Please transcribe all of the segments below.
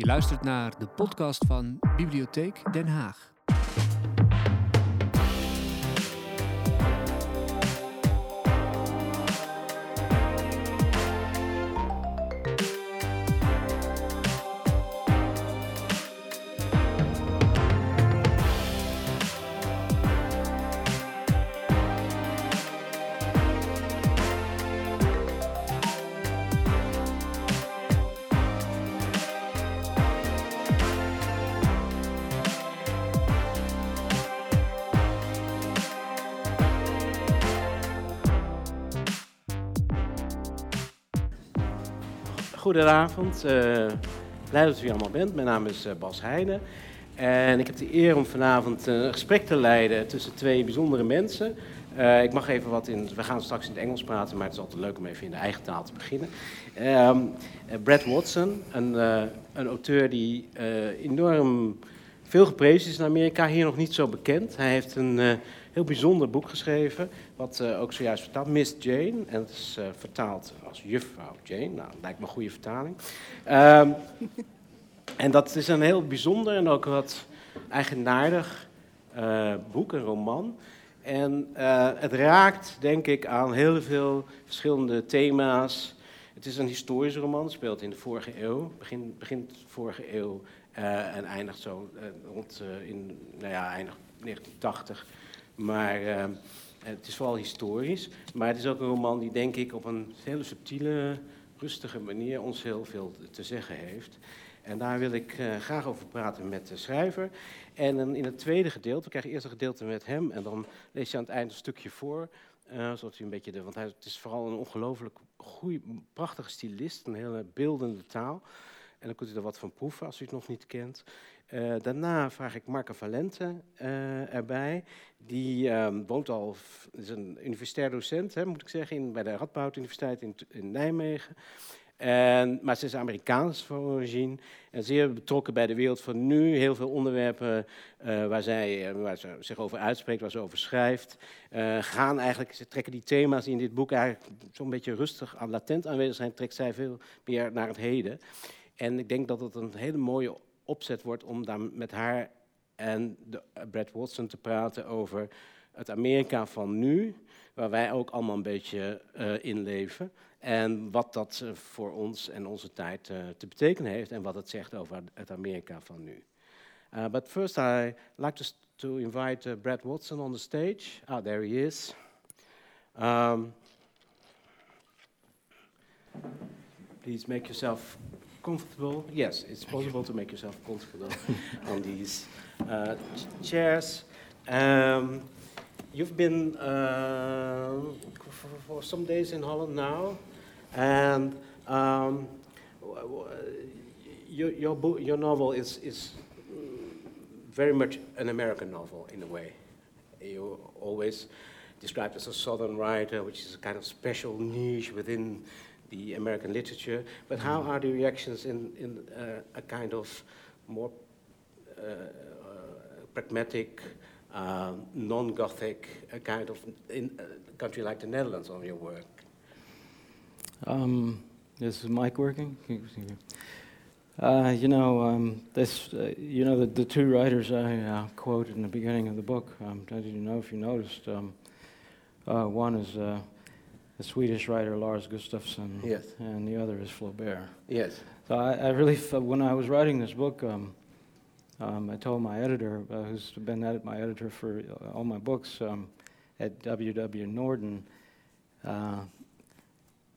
Je luistert naar de podcast van Bibliotheek Den Haag. Goedenavond, uh, blij dat u hier allemaal bent. Mijn naam is uh, Bas Heijnen en ik heb de eer om vanavond een gesprek te leiden tussen twee bijzondere mensen. Ik mag even wat in, we gaan straks in het Engels praten, maar het is altijd leuk om even in de eigen taal te beginnen. Um, Brad Watson, een, een auteur die enorm veel geprezen is in Amerika, hier nog niet zo bekend. Hij heeft een heel bijzonder boek geschreven, wat uh, ook zojuist vertaald, Miss Jane. En het is uh, vertaald als juffrouw Jane. Nou, lijkt me een goede vertaling. Um, en dat is een heel bijzonder en ook wat eigenaardig uh, boek, een roman. En het raakt, denk ik, aan heel veel verschillende thema's. Het is een historische roman, speelt in de vorige eeuw, begin, begint vorige eeuw en eindigt zo rond in, nou ja, eindigt 1980. Maar uh, het is vooral historisch. Maar het is ook een roman die, denk ik, op een hele subtiele, rustige manier ons heel veel te zeggen heeft. En daar wil ik uh, graag over praten met de schrijver. En in het tweede gedeelte, we krijgen eerst een gedeelte met hem en dan lees je aan het eind een stukje voor. Uh, zodat u een beetje de, want hij, het is vooral een ongelooflijk goede, prachtige stylist, een hele beeldende taal. En dan kunt u er wat van proeven als u het nog niet kent. Uh, daarna vraag ik Marco Valente uh, erbij. Die uh, woont al, is een universitair docent, hè, moet ik zeggen, in, bij de Radboud Universiteit in, in Nijmegen. En, maar ze is Amerikaans van origine en zeer betrokken bij de wereld van nu. Heel veel onderwerpen uh, waar, zij, waar ze zich over uitspreekt, waar ze over schrijft, gaan eigenlijk, ze trekken die thema's in dit boek eigenlijk zo'n beetje rustig aan latent aanwezig zijn, trekt zij veel meer naar het heden. En ik denk dat het een hele mooie opzet wordt om daar met haar en de, uh, Brad Watson te praten over het Amerika van nu, waar wij ook allemaal een beetje uh, in leven. En wat dat uh, voor ons en onze tijd te betekenen heeft en wat het zegt over het Amerika van nu. But first I like to, to invite Brad Watson on the stage. Ah, there he is. Um, please make yourself comfortable. Yes, it's possible to make yourself comfortable on these uh, chairs. Um, you've been uh, for, for, some days in Holland now, and um, your, your, book, your novel is, is very much an American novel in a way. You always described as a southern writer, which is a kind of special niche within the American literature, but how are the reactions in, in uh, a kind of more uh, uh pragmatic, uh, non-Gothic uh, kind of in a country like the Netherlands on your work? Um, is mic working? Uh, you know, um, this, uh, you know, the, the, two writers I uh, quoted in the beginning of the book. Um, I didn't know if you noticed. Um, one is the Swedish writer Lars Gustafsson. Yes. And the other is Flaubert. Yes. So I, I really, when I was writing this book, um, um, I told my editor, uh, who's been edit, my editor for uh, all my books um, at W.W. Norton, uh,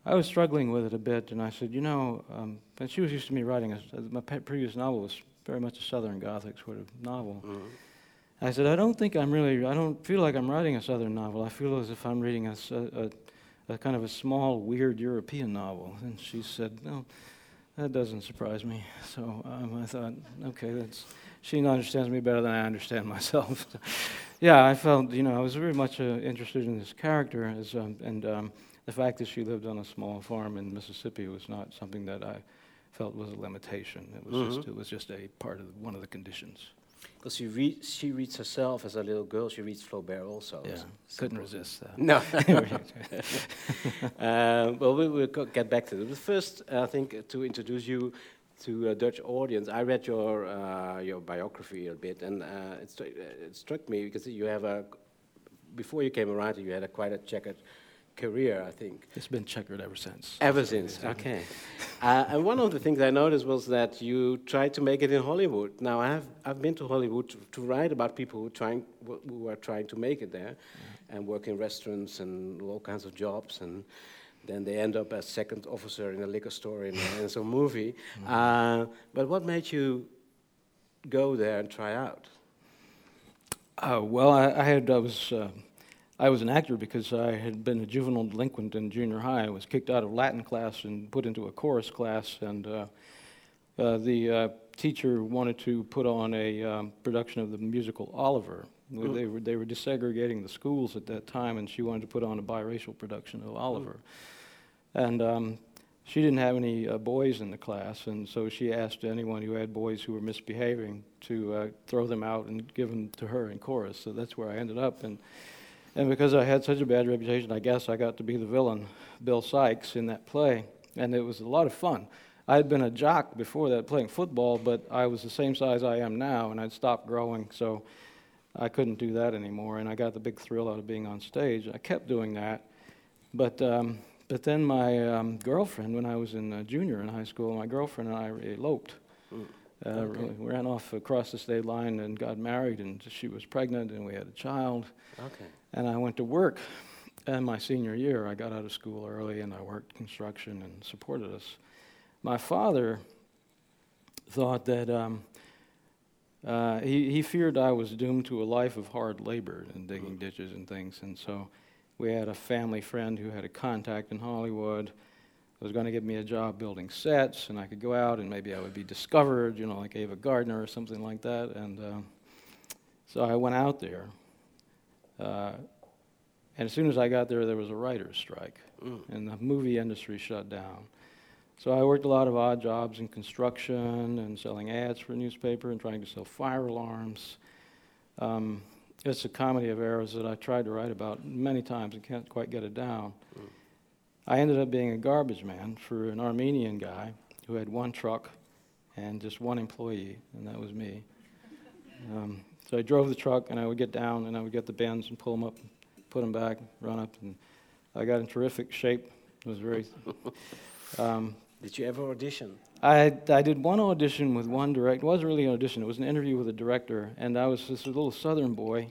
I was struggling with it a bit, and I said, you know, um, and she was used to me writing, a, my previous novel was very much a Southern Gothic sort of novel. Mm-hmm. I said, I don't think I'm really, I don't feel like I'm writing a Southern novel. I feel as if I'm reading a, a, a kind of a small, weird European novel. And she said, no, that doesn't surprise me. So um, I thought, okay, that's, she understands me better than I understand myself. yeah, I felt, you know, I was very much uh, interested in this character, as, um, and um, the fact that she lived on a small farm in Mississippi was not something that I felt was a limitation. It was, mm-hmm. just, it was just a part of one of the conditions. Because she, read, she reads herself as a little girl, she reads Flaubert also. Yeah, so couldn't resist that. No. uh, well, we will get back to it. But first, I think uh, to introduce you to a Dutch audience. I read your uh, your biography a bit, and uh, it, stru- it struck me because you have a before you came a writer, you had a quite a checkered career, I think. It's been checkered ever since. Ever since, okay. uh, and one of the things I noticed was that you tried to make it in Hollywood. Now, I have I've been to Hollywood to, to write about people who trying who are trying to make it there, and work in restaurants and all kinds of jobs, and then they end up as second officer in a liquor store in, in some movie. Uh, but what made you go there and try out? Uh, well, I, I had I was uh, I was an actor because I had been a juvenile delinquent in junior high. I was kicked out of Latin class and put into a chorus class, and uh, uh, the uh, teacher wanted to put on a um, production of the musical Oliver. Mm. They were they were desegregating the schools at that time, and she wanted to put on a biracial production of Oliver. And um, she didn't have any uh, boys in the class, and so she asked anyone who had boys who were misbehaving to uh, throw them out and give them to her in chorus. So that's where I ended up. And, and because I had such a bad reputation, I guess I got to be the villain, Bill Sikes, in that play. And it was a lot of fun. I had been a jock before that playing football, but I was the same size I am now, and I'd stopped growing, so I couldn't do that anymore. And I got the big thrill out of being on stage. I kept doing that. But um, but then my um, girlfriend, when I was in uh, junior in high school, my girlfriend and I eloped. Mm. Uh, Okay. We ran off across the state line and got married, and she was pregnant, and we had a child. Okay. And I went to work. And my senior year, I got out of school early, and I worked construction and supported us. My father thought that um, uh, he, he feared I was doomed to a life of hard labor and digging ditches and things. And so we had a family friend who had a contact in Hollywood was going to give me a job building sets, and I could go out and maybe I would be discovered, you know, like Ava Gardner or something like that. And uh, so I went out there. Uh, and as soon as I got there, there was a writer's strike, Mm. and the movie industry shut down. So I worked a lot of odd jobs in construction and selling ads for a newspaper and trying to sell fire alarms. Um, it's a comedy of errors that I tried to write about many times and can't quite get it down. Mm. I ended up being a garbage man for an Armenian guy who had one truck and just one employee, and that was me. Um, so I drove the truck, and I would get down, and I would get the bends and pull them up, put them back, run up, and I got in terrific shape. It was very. Um, Did you ever audition? I, I did one audition with one director. It wasn't really an audition, it was an interview with a director. And I was this little southern boy,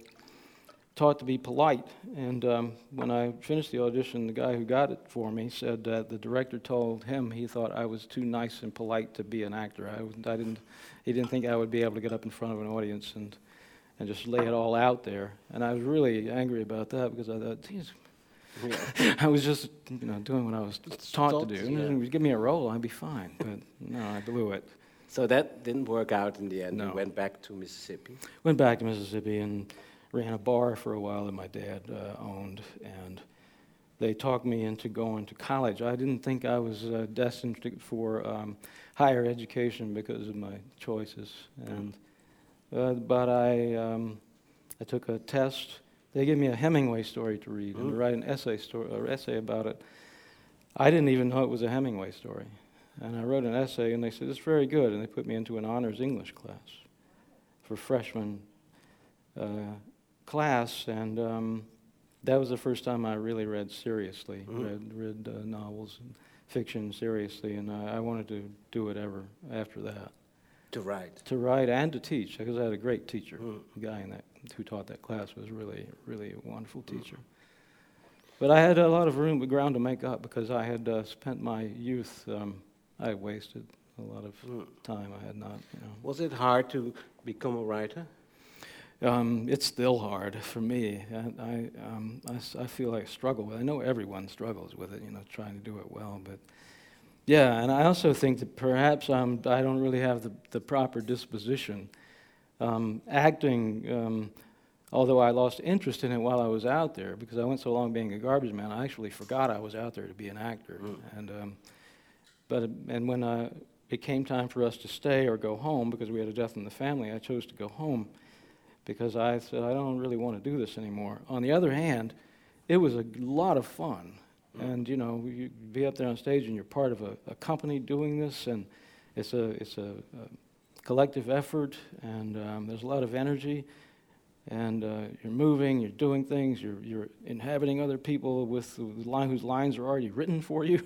taught to be polite. And um, when I finished the audition, the guy who got it for me said that the director told him he thought I was too nice and polite to be an actor. I, I didn't, he didn't think I would be able to get up in front of an audience and, and just lay it all out there. And I was really angry about that because I thought, geez, Yeah. I was just, you know, doing what I was taught to do. yeah. Give me a role, I'd be fine. But no, I blew it. So that didn't work out in the end. No. You went back to Mississippi. Went back to Mississippi and ran a bar for a while that my dad uh, owned, and they talked me into going to college. I didn't think I was uh, destined for um, higher education because of my choices, and uh, but I um, I took a test. They gave me a Hemingway story to read and to write an essay story or essay about it. I didn't even know it was a Hemingway story, and I wrote an essay, and they said it's very good, and they put me into an honors English class for freshman uh, class, and um, that was the first time I really read seriously, Mhm. read read uh, novels and fiction seriously, and I, I wanted to do it ever after that. To write. To write and to teach, because I had a great teacher. Mm. The guy in that who taught that class was really, really a wonderful teacher. But I had a lot of room, ground to make up because I had uh, spent my youth. Um, I wasted a lot of Mm. time. I had not, you know. Was it hard to become a writer? Um, it's still hard for me. I, I, um, I I feel like I struggle with it. I know everyone struggles with it, you know, trying to do it well. But yeah, and I also think that perhaps I'm, I don't really have the, the proper disposition. Um, acting, um, although I lost interest in it while I was out there because I went so long being a garbage man, I actually forgot I was out there to be an actor. Mm. And, um, but, and when uh, it came time for us to stay or go home because we had a death in the family, I chose to go home because I said, I don't really want to do this anymore. On the other hand, it was a lot of fun. Mm. And, you know, you be up there on stage and you're part of a, a company doing this, and it's a it's a, a collective effort, and um, there's a lot of energy, and uh, you're moving, you're doing things, you're you're inhabiting other people with, with line, whose lines are already written for you,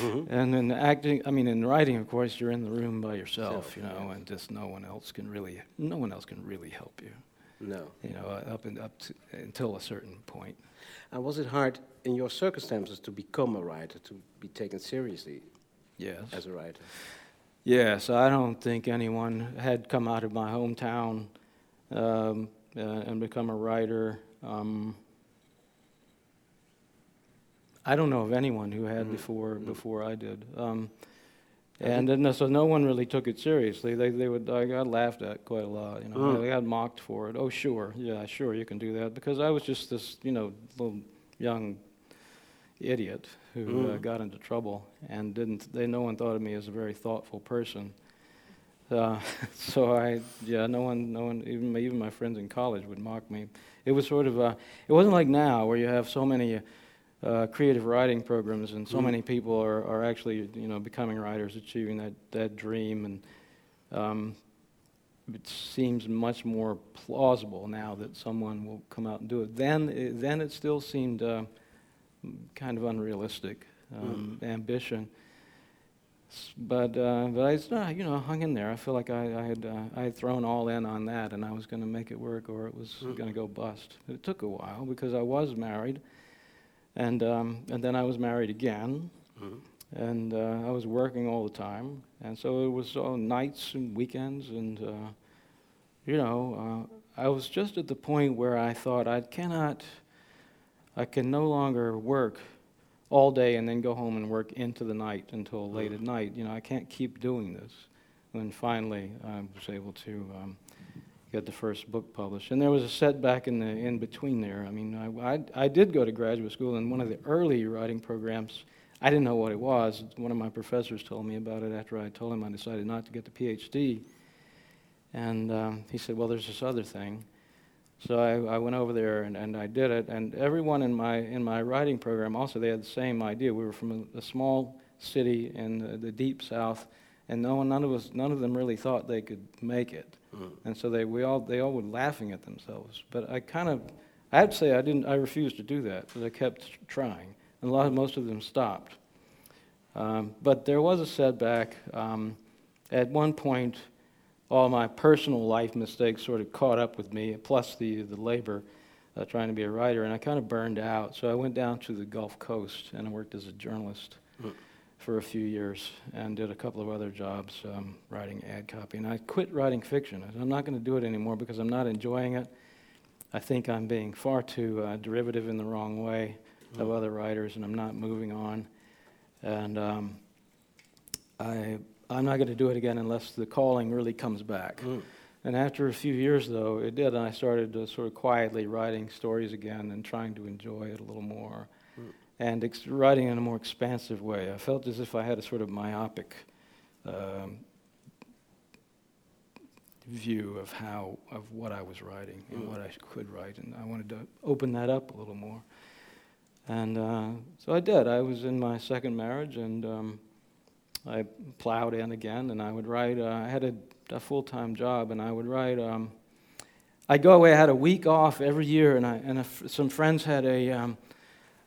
Mm-hmm. and then acting. I mean, in writing, of course, you're in the room by yourself, Self, you know, yeah. and just no one else can really no one else can really help you, No. you know, up and up to, until a certain point. And was it hard in your circumstances to become a writer, to be taken seriously Yes. as a writer? Yes, I don't think anyone had come out of my hometown um, uh, and become a writer. Um, I don't know of anyone who had Mhm. before Mhm. before I did. Um, and then, so no one really took it seriously. They they would I got laughed at quite a lot. You know, Mm. they got mocked for it. Oh, sure, yeah, sure, you can do that because I was just this you know little young idiot who uh, Mm. got into trouble and didn't. They no one thought of me as a very thoughtful person. Uh, so I yeah no one no one even my, even my friends in college would mock me. It was sort of uh, it wasn't like now where you have so many. Uh, creative writing programs, and so Mm. many people are, are actually, you know, becoming writers, achieving that, that dream, and um, it seems much more plausible now that someone will come out and do it. Then, it, then it still seemed uh, kind of unrealistic um, ambition. But uh, but I, uh, you know, hung in there. I feel like I, I had uh, I had thrown all in on that, and I was going to make it work, or it was Mm. going to go bust. It took a while because I was married, and um, and then I was married again, Mhm. and uh, I was working all the time, and so it was all nights and weekends, and uh, you know, uh, I was just at the point where I thought I cannot, I can no longer work all day and then go home and work into the night until late at night. You know, I can't keep doing this. And finally, I was able to um, get the first book published. And there was a setback in the in between there. I mean, I, I, I did go to graduate school, and one of the early writing programs, I didn't know what it was. One of my professors told me about it after I told him I decided not to get the PhD. And um, he said, Well, there's this other thing. So I, I went over there and, and I did it. And everyone in my, in my writing program also, they had the same idea. We were from a, a small city in the, the deep south, and no one, none, of us, none of them really thought they could make it. Mm. And so they, we all, they all were laughing at themselves. But I kind of, I have to say, I didn't, I refused to do that, but I kept trying. And a lot, of, most of them stopped. Um, but there was a setback. Um, at one point, all my personal life mistakes sort of caught up with me, plus the, the labor uh, trying to be a writer, and I kind of burned out. So I went down to the Gulf Coast and I worked as a journalist Mm. For a few years and did a couple of other jobs um, writing ad copy. And I quit writing fiction. I said, I'm not going to do it anymore because I'm not enjoying it. I think I'm being far too uh, derivative in the wrong way of Mm. other writers, and I'm not moving on. And um, I, I'm not going to do it again unless the calling really comes back. Mm. And after a few years, though, it did, and I started sort of quietly writing stories again and trying to enjoy it a little more. And ex- writing in a more expansive way. I felt as if I had a sort of myopic um, view of how of what I was writing and Mm. what I could write, and I wanted to open that up a little more. And uh, so I did. I was in my second marriage, and um, I plowed in again, and I would write. Uh, I had a, a full-time job, and I would write. Um, I'd go away. I had a week off every year, and I and a some friends had a, um,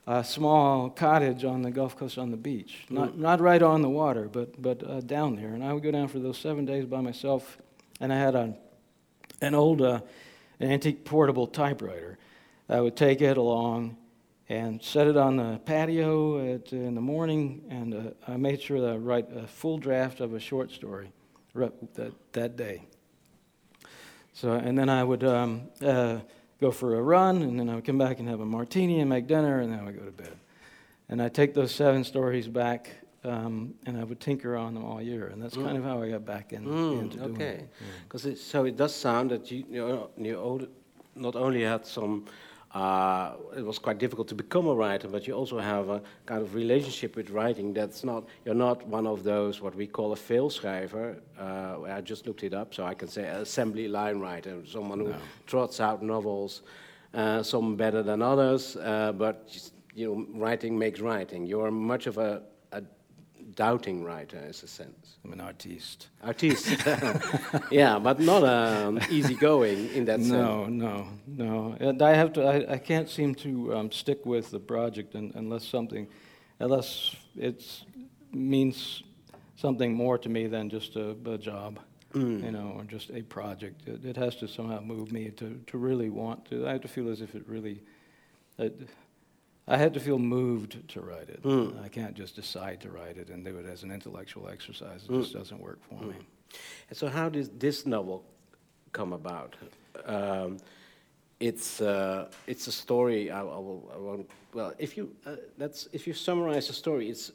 a small cottage on the Gulf Coast on the beach, not Mm. not right on the water, but but uh, down there. And I would go down for those seven days by myself, and I had a an old uh, antique portable typewriter. I would take it along and set it on the patio at, in the morning, and uh, I made sure that I write a full draft of a short story that, that day. So, and then I would um, uh, go for a run, and then I would come back and have a martini and make dinner, and then I would go to bed. And I'd take those seven stories back, um, and I would tinker on them all year, and that's Mm. kind of how I got back in, Mm, into doing okay. it. Yeah. Because it, so it does sound that you, you, know, you old- not only had some, uh, it was quite difficult to become a writer, but you also have a kind of relationship with writing that's not, you're not one of those what we call a veelschrijver. Uh, I just looked it up, so I can say assembly line writer, someone who No. trots out novels, uh, some better than others, uh, but you know, writing makes writing. You're much of a doubting writer, in a sense. I'm an artiste. Artist. yeah, but not um, easygoing in that sense. No, no, no. And I have to. I, I can't seem to um, stick with the project un, unless something, unless it means something more to me than just a, a job, Mm. you know, or just a project. It, it has to somehow move me to, to really want to. I have to feel as if it really. It, I had to feel moved to write it. Mm. I can't just decide to write it and do it as an intellectual exercise. It Mm. just doesn't work for me. And so, how did this novel come about? Um, it's uh, it's a story. I, I will. I won't, well, if you uh, that's if you summarize the story, it's.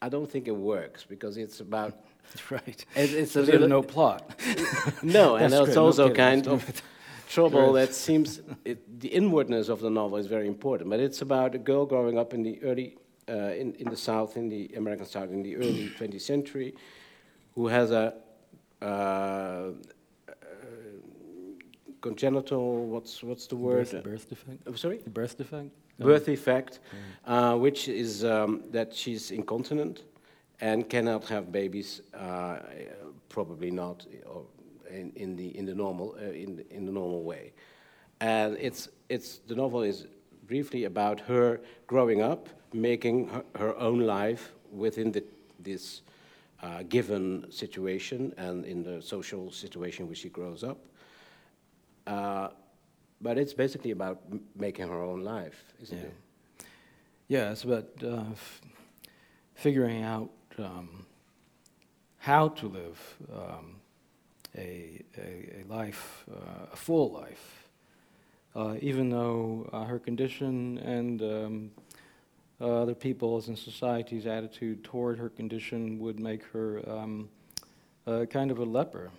I don't think it works because it's about. right. It, it's a There's little no plot. no, and it's good. No also kind of trouble that seems it, the inwardness of the novel is very important. But it's about a girl growing up in the early uh, in in the South, in the American South, in the early 20th century, who has a uh, uh, congenital what's what's the word? Birth, birth defect. Uh, sorry, Birth defect. birth defect, uh, which is um, that she's incontinent and cannot have babies. Uh, probably not, or in, in the in the normal uh, in the, in the normal way. And it's it's the novel is briefly about her growing up, making her, her own life within the, this uh, given situation and in the social situation where she grows up. Uh, but it's basically about m- making her own life, isn't Yeah. it? Yeah, it's about uh, f- figuring out um, how to live um, a, a, a life, uh, a full life, uh, even though uh, her condition and um, uh, other people's and society's attitude toward her condition would make her um, uh, kind of a leper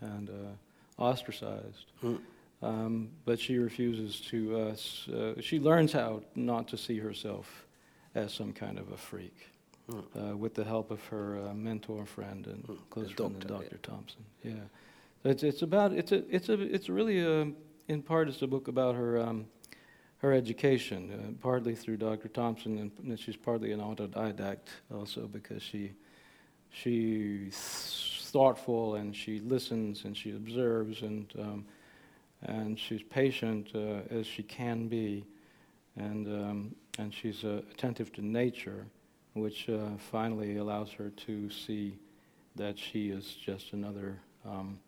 and uh, ostracized. Mm. Um, but she refuses to. Uh, s- uh, she learns how not to see herself as some kind of a freak, Mm. uh, with the help of her uh, mentor friend and Mm, close the friend, doctor, Dr. Thompson. Yeah, it's it's about it's a it's a it's really a, in part it's a book about her um, her education, uh, partly through Dr. Thompson, and, and she's partly an autodidact also because she she's thoughtful and she listens and she observes and um, and she's patient uh, as she can be, and um, and she's uh, attentive to nature, which uh, finally allows her to see that she is just another um,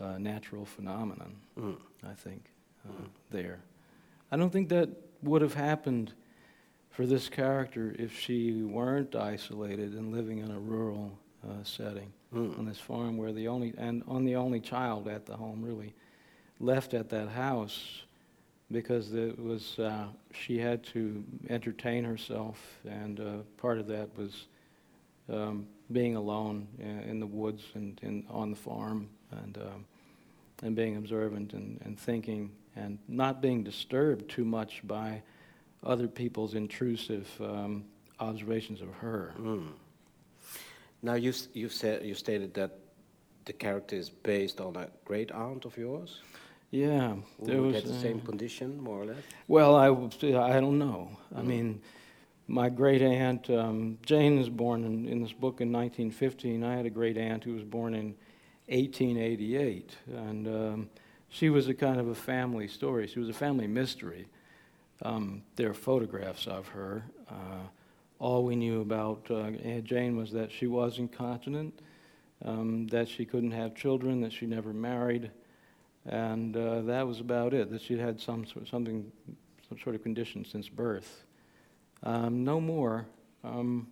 uh, natural phenomenon. Mm. I think uh, there. I don't think that would have happened for this character if she weren't isolated and living in a rural uh, setting Mm. on this farm where the only and on the only child at the home really left at that house because it was uh, she had to entertain herself and uh, part of that was um, being alone in the woods and, and on the farm and um, and being observant and, and thinking and not being disturbed too much by other people's intrusive um, observations of her. Mm. Now you you said you stated that the character is based on a great aunt of yours. Yeah, there was had the uh, same condition, more or less. Well, I I don't know. I Mhm. mean, my great aunt, um, Jane was born in, in this book in 1915. I had a great aunt who was born in 1888. And um, she was a kind of a family story. She was a family mystery. Um, there are photographs of her. Uh, all we knew about uh, Aunt Jane was that she was incontinent, um, that she couldn't have children, that she never married and uh, that was about it. That she'd had some sort, something, some sort of condition since birth. Um, no more. Um,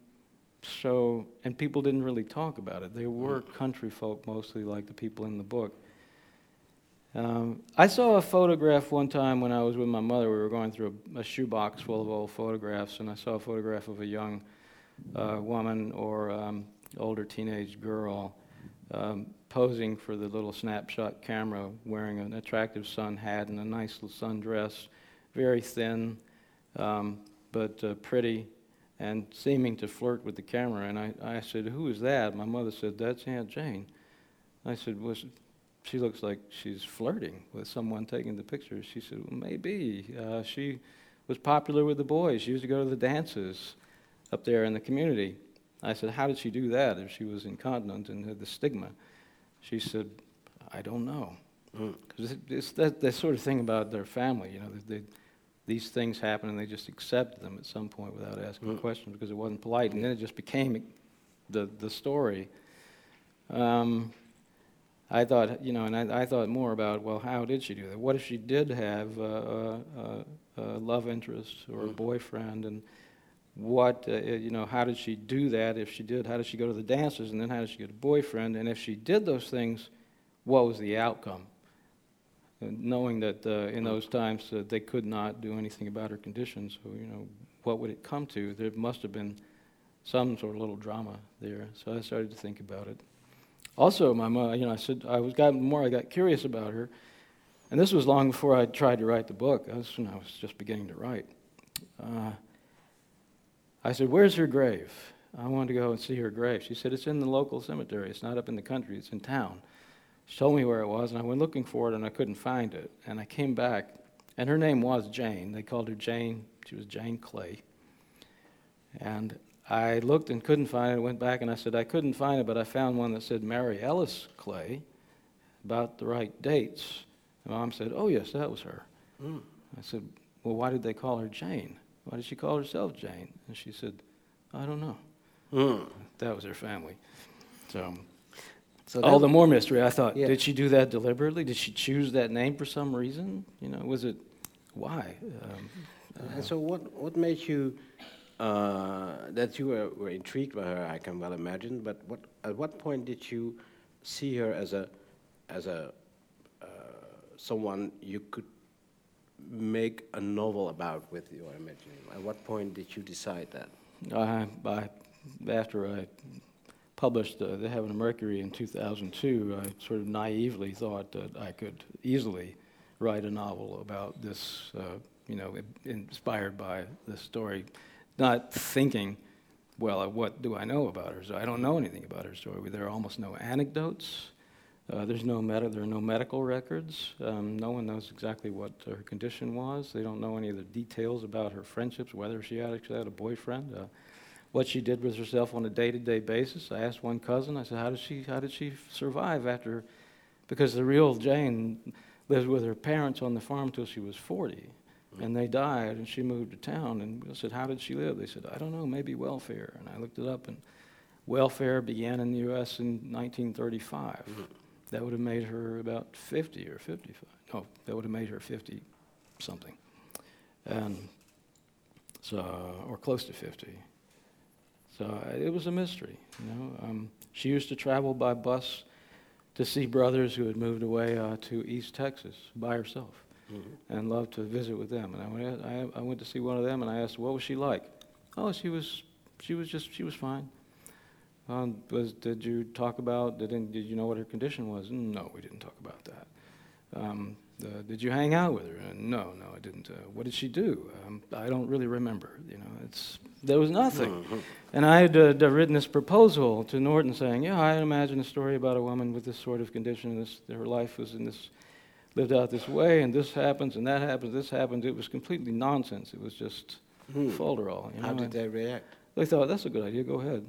so, and people didn't really talk about it. They were country folk mostly, like the people in the book. Um, I saw a photograph one time when I was with my mother. We were going through a, a shoebox full of old photographs, and I saw a photograph of a young uh, woman or um, older teenage girl um, posing for the little snapshot camera, wearing an attractive sun hat and a nice little sundress, very thin, um, but uh, pretty, and seeming to flirt with the camera. And I, I said, "Who is that?" My mother said, "That's Aunt Jane." I said, "Was she looks like she's flirting with someone taking the picture?" She said, well, "Maybe. Uh, she was popular with the boys. She used to go to the dances up there in the community." I said, How did she do that if she was incontinent and had the stigma? She said, I don't know. Because mm. it's that, that sort of thing about their family, you know, they, these things happen and they just accept them at some point without asking mm. questions because it wasn't polite. And then it just became the, the story. Um, I thought, you know, and I, I, thought more about, well, how did she do that? What if she did have a, a, a love interest or a mm. boyfriend? And what, uh, you know, how did she do that? If she did, how did she go to the dances? And then how did she get a boyfriend? And if she did those things, what was the outcome? And knowing that uh, in those times uh, they could not do anything about her condition, so, you know, what would it come to? There must have been some sort of little drama there. So I started to think about it. Also, my mom, you know, I said I was got more. I got curious about her, and this was long before I tried to write the book. That was when I was just beginning to write. Uh, I said, "Where's her grave?" I wanted to go and see her grave. She said, "It's in the local cemetery. It's not up in the country. It's in town." She told me where it was, and I went looking for it, and I couldn't find it. And I came back, and her name was Jane. They called her Jane. She was Jane Clay. And I looked and couldn't find it. I went back and I said, I couldn't find it, but I found one that said Mary Ellis Clay, about the right dates. And mom said, Oh, yes, that was her. Mm. I said, Well, why did they call her Jane? Why did she call herself Jane? And she said, I don't know. Mm. That was her family. So, so all the more mystery. I thought, yeah. did she do that deliberately? Did she choose that name for some reason? You know, was it why? Um, and so, what what made you uh, that you were, were, intrigued by her, I can well imagine. But what, at what point did you see her as a, as a uh, someone you could make a novel about with your imagining? At what point did you decide that? I, after I published uh, The Heaven of Mercury in 2002, I sort of naively thought that I could easily write a novel about this, uh, you know, inspired by this story not thinking, well, what do I know about her? So I don't know anything about her story. There are almost no anecdotes. Uh, there's no med- there are no medical records. Um, no one knows exactly what her condition was. They don't know any of the details about her friendships, whether she actually had a boyfriend, uh, what she did with herself on a day-to-day basis. I asked one cousin. I said, "How did she How did she survive after?" Because the real Jane lived with her parents on the farm till she was 40. And they died, and she moved to town. And I said, How did she live? They said, I don't know, maybe welfare. And I looked it up, and welfare began in the U.S. in 1935. Mm-hmm. That would have made her about 50 or 55. No, that would have made her 50 something. And so, or close to 50. So uh, it was a mystery, you know. Um, she used to travel by bus to see brothers who had moved away uh, to East Texas by herself mm-hmm. and loved to visit with them. And I went, I, I went to see one of them, and I asked, "What was she like?" Oh, she was, she was just, she was fine. Um, was, did you talk about, did, did you know what her condition was? No, we didn't talk about that. Um, uh, did you hang out with her? Uh, no, no, I didn't. Uh, what did she do? Um, I don't really remember. You know, it's there was nothing. Mm-hmm. And I had uh, written this proposal to Norton, saying, "Yeah, I imagine a story about a woman with this sort of condition. This, her life was in this lived out this way, and this happens, and that happens, this happens. It was completely nonsense. It was just hmm. folderol. You know? How did they react? They thought, that's a good idea, go ahead.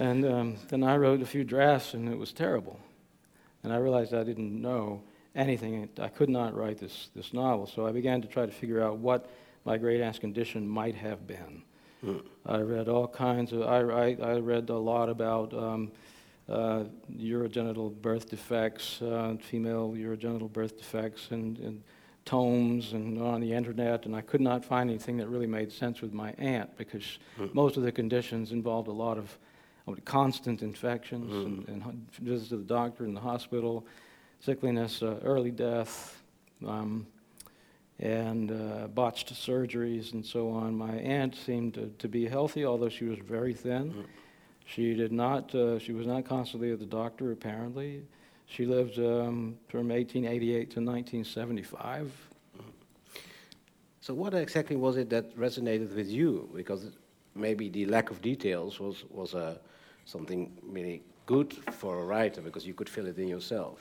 And um, then I wrote a few drafts, and it was terrible. And I realized I didn't know anything. I could not write this, this novel, so I began to try to figure out what my great aunt's condition might have been. Hmm. I read all kinds of, I, I, I read a lot about. Um, uh, urogenital birth defects, uh, female urogenital birth defects, and, and, tomes and on the internet, and I could not find anything that really made sense with my aunt because mm. most of the conditions involved a lot of constant infections mm. and, and, visits to the doctor in the hospital, sickliness, uh, early death. Um, and uh, botched surgeries and so on. My aunt seemed to, to, be healthy, although she was very thin. Mm. She did not. Uh, she was not constantly at the doctor. Apparently, she lived um, from 1888 to 1975. So, what exactly was it that resonated with you? Because maybe the lack of details was was uh, something really good for a writer because you could fill it in yourself.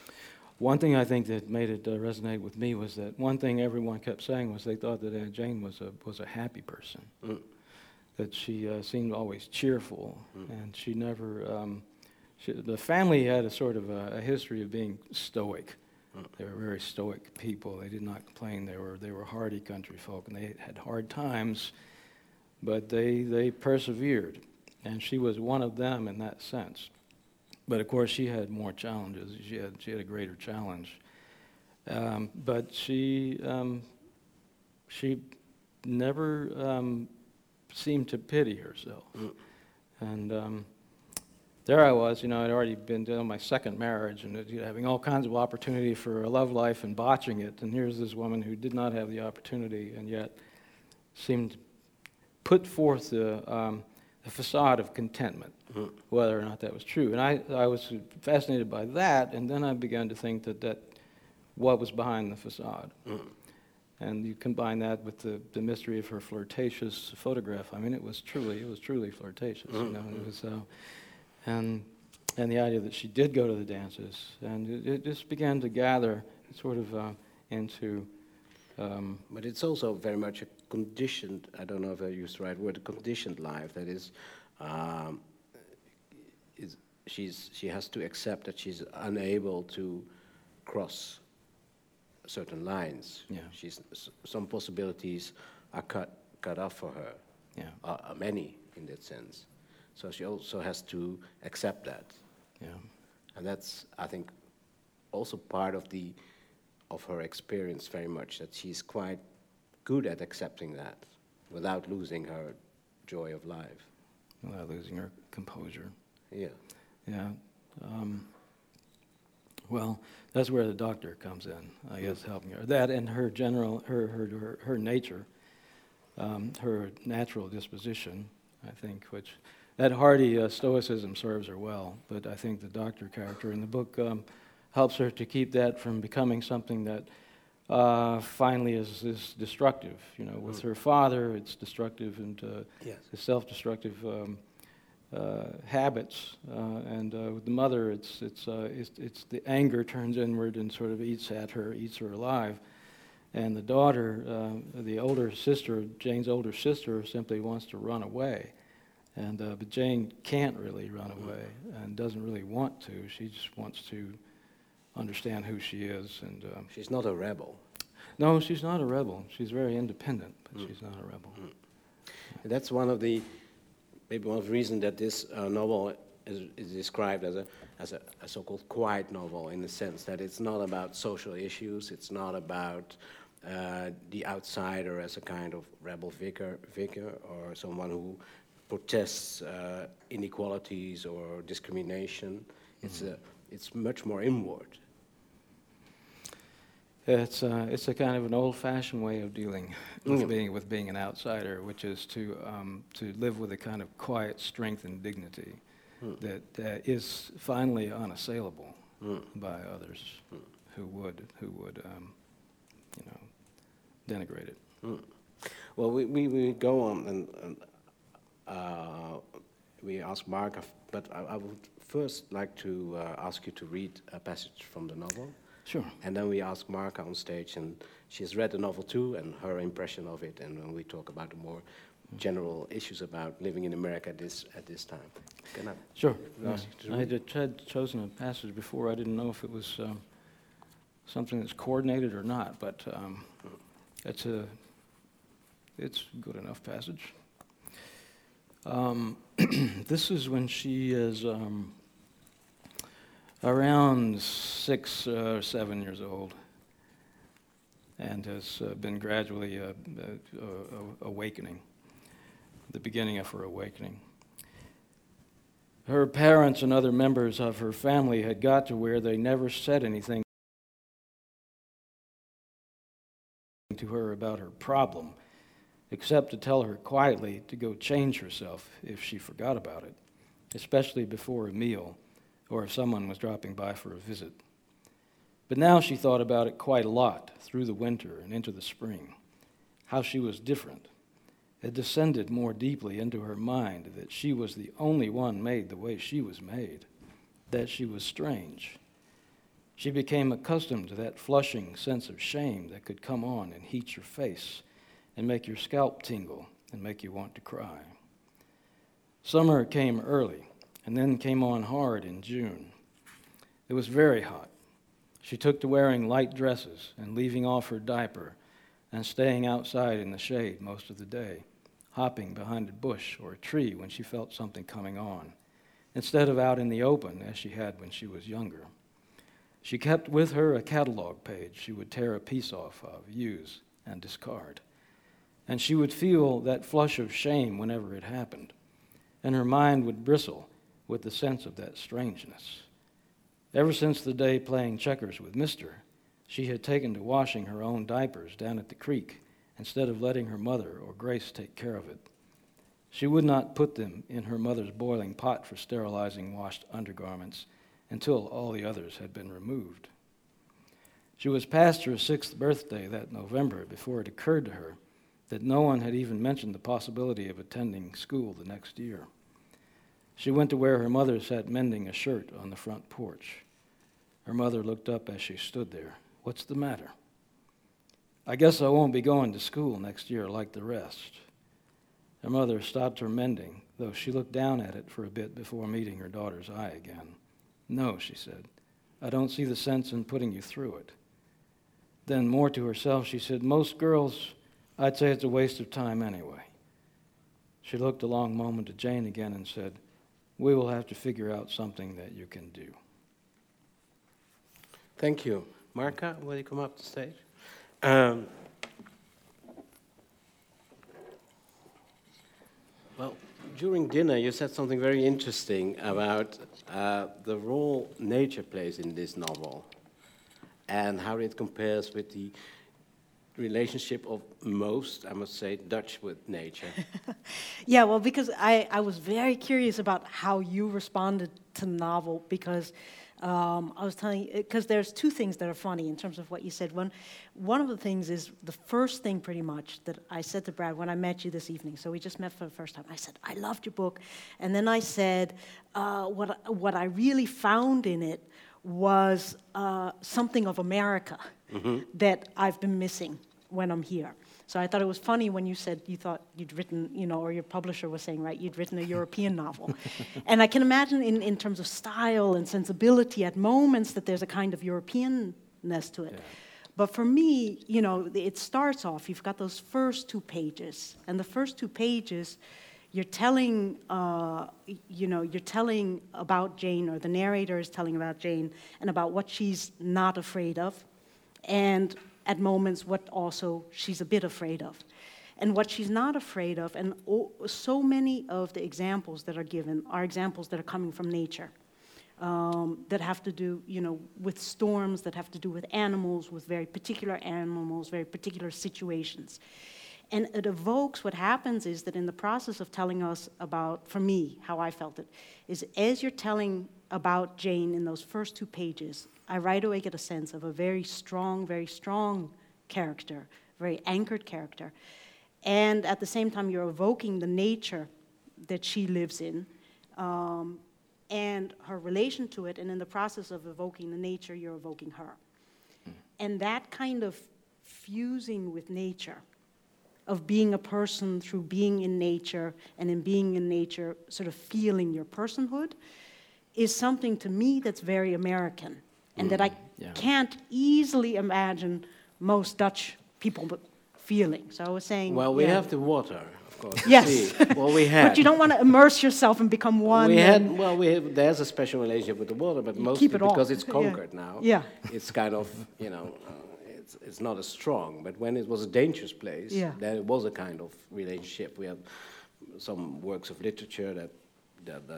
One thing I think that made it uh, resonate with me was that one thing everyone kept saying was they thought that Aunt Jane was a was a happy person. Mm that she uh, seemed always cheerful, and she never. Um, she, the family had a sort of a, a history of being stoic. They were very stoic people. They did not complain. They were they were hardy country folk, and they had hard times, but they they persevered, and she was one of them in that sense. But of course, she had more challenges. She had she had a greater challenge, um, but she um, she never um, seemed to pity herself, and. Um, there I was, you know, I'd already been doing my second marriage and having all kinds of opportunity for a love life and botching it. And here's this woman who did not have the opportunity and yet seemed put forth the, um, the facade of contentment, Mm. whether or not that was true. And I, I was fascinated by that, and then I began to think that, that what was behind the facade. Mm. And you combine that with the, the mystery of her flirtatious photograph. I mean, it was truly, it was truly flirtatious. You know, it was, uh, and and the idea that she did go to the dances, and it, it just began to gather sort of uh, into. Um, But it's also very much a conditioned, I don't know if I used the right word, conditioned life. That is, um, is she's, she has to accept that she's unable to cross certain lines. Yeah. She's, some possibilities are cut, cut off for her, yeah, uh, many in that sense. So she also has to accept that. yeah, And that's, I think, also part of the of her experience very much that she's quite good at accepting that without losing her joy of life. without losing her composure. Yeah. Yeah. Um, well, that's where the doctor comes in, I guess, helping her. That and her general, her her her, her nature, um, her natural disposition, I think, which that hardy uh, stoicism serves her well. But I think the doctor character in the book um, helps her to keep that from becoming something that uh, finally is, is destructive. You know, with her father, it's destructive and uh, Yes. self-destructive um, uh, habits, uh, and uh, with the mother, it's it's, uh, it's it's the anger turns inward and sort of eats at her, eats her alive, and the daughter, uh, the older sister, Jane's older sister, simply wants to run away, and uh, but Jane can't really run away and doesn't really want to. She just wants to understand who she is, and um, She's not a rebel. no, she's not a rebel. She's very independent, but she's not a rebel. And that's one of the, maybe one of the reasons that this uh, novel is, is described as a, as a, a so-called quiet novel in the sense that it's not about social issues, it's not about uh, the outsider as a kind of rebel vicar, vicar or someone who protests uh, inequalities or discrimination. It's, a, it's much more inward. It's uh, it's a kind of an old-fashioned way of dealing with Mm. being with being an outsider, which is to um, to live with a kind of quiet strength and dignity Mm. that uh, is finally unassailable Mm. by others who would who would um, you know denigrate it. Well, we, we, we go on and, and uh, we ask Mark, but I, I would first like to uh, ask you to read a passage from the novel. Sure. And then we ask Marka on stage, and she's read the novel too, and her impression of it, and then we talk about the more general issues about living in America at this, at this time. Can I Sure. ask you to I read? had, had chosen a passage before. I didn't know if it was um, something that's coordinated or not, but um, it's a it's good enough passage. Um, this is when she is um, around six or seven years old, and has uh, been gradually uh, uh, awakening. The beginning of her awakening. Her parents and other members of her family had got to where they never said anything to her about her problem, except to tell her quietly to go change herself if she forgot about it, especially before a meal or if someone was dropping by for a visit. But now she thought about it quite a lot through the winter and into the spring, how she was different. It descended more deeply into her mind that she was the only one made the way she was made, that she was strange. She became accustomed to that flushing sense of shame that could come on and heat your face and make your scalp tingle and make you want to cry. Summer came early and then came on hard in June. It was very hot. She took to wearing light dresses and leaving off her diaper and staying outside in the shade most of the day, hopping behind a bush or a tree when she felt something coming on, instead of out in the open as she had when she was younger. She kept with her a catalog page she would tear a piece off of, use, and discard. And she would feel that flush of shame whenever it happened, and her mind would bristle with the sense of that strangeness. Ever since the day playing checkers with Mister, she had taken to washing her own diapers down at the creek instead of letting her mother or Grace take care of it. She would not put them in her mother's boiling pot for sterilizing washed undergarments until all the others had been removed. She was past her sixth birthday that November before it occurred to her that no one had even mentioned the possibility of attending school the next year. She went to where her mother sat mending a shirt on the front porch. Her mother looked up as she stood there. What's the matter? I guess I won't be going to school next year like the rest. Her mother stopped her mending, though she looked down at it for a bit before meeting her daughter's eye again. No, she said, I don't see the sense in putting you through it. Then, more to herself, she said, Most girls, I'd say it's a waste of time anyway. She looked a long moment at Jane again and said, we will have to figure out something that you can do. Thank you. Marka, will you come up to stage? Um, well, during dinner, you said something very interesting about uh, the role nature plays in this novel and how it compares with the relationship of most, I must say, Dutch with nature? yeah, well, because I, I was very curious about how you responded to the novel because um, I was telling you, because there's two things that are funny in terms of what you said. One, one of the things is the first thing pretty much that I said to Brad when I met you this evening. So we just met for the first time. I said, I loved your book. And then I said, uh, what, what I really found in it was uh, something of America mm-hmm. that I've been missing when I'm here. So I thought it was funny when you said you thought you'd written, you know, or your publisher was saying, right, you'd written a European novel. and I can imagine in, in terms of style and sensibility at moments that there's a kind of Europeanness to it. Yeah. But for me, you know, it starts off, you've got those first two pages. And the first two pages, you're telling, uh, you know, you're telling about Jane, or the narrator is telling about Jane, and about what she's not afraid of. And at moments what also she's a bit afraid of. And what she's not afraid of, and so many of the examples that are given are examples that are coming from nature. Um, that have to do, you know, with storms, that have to do with animals, with very particular animals, very particular situations. And it evokes what happens is that in the process of telling us about, for me, how I felt it, is as you're telling about Jane in those first two pages, I right away get a sense of a very strong, very strong character, very anchored character. And at the same time, you're evoking the nature that she lives in um, and her relation to it. And in the process of evoking the nature, you're evoking her. Mm. And that kind of fusing with nature, of being a person through being in nature, and in being in nature, sort of feeling your personhood, is something to me that's very American and mm, that I yeah. can't easily imagine most Dutch people feeling. So I was saying. Well, we yeah. have the water, of course. Yes. well, we had. but you don't want to immerse yourself and become one. We had. Well, we have, there's a special relationship with the water, but mostly it because it's conquered yeah. now. Yeah. It's kind of you know. Uh, it's, it's not as strong, but when it was a dangerous place, yeah. then it was a kind of relationship. We have some works of literature that that uh,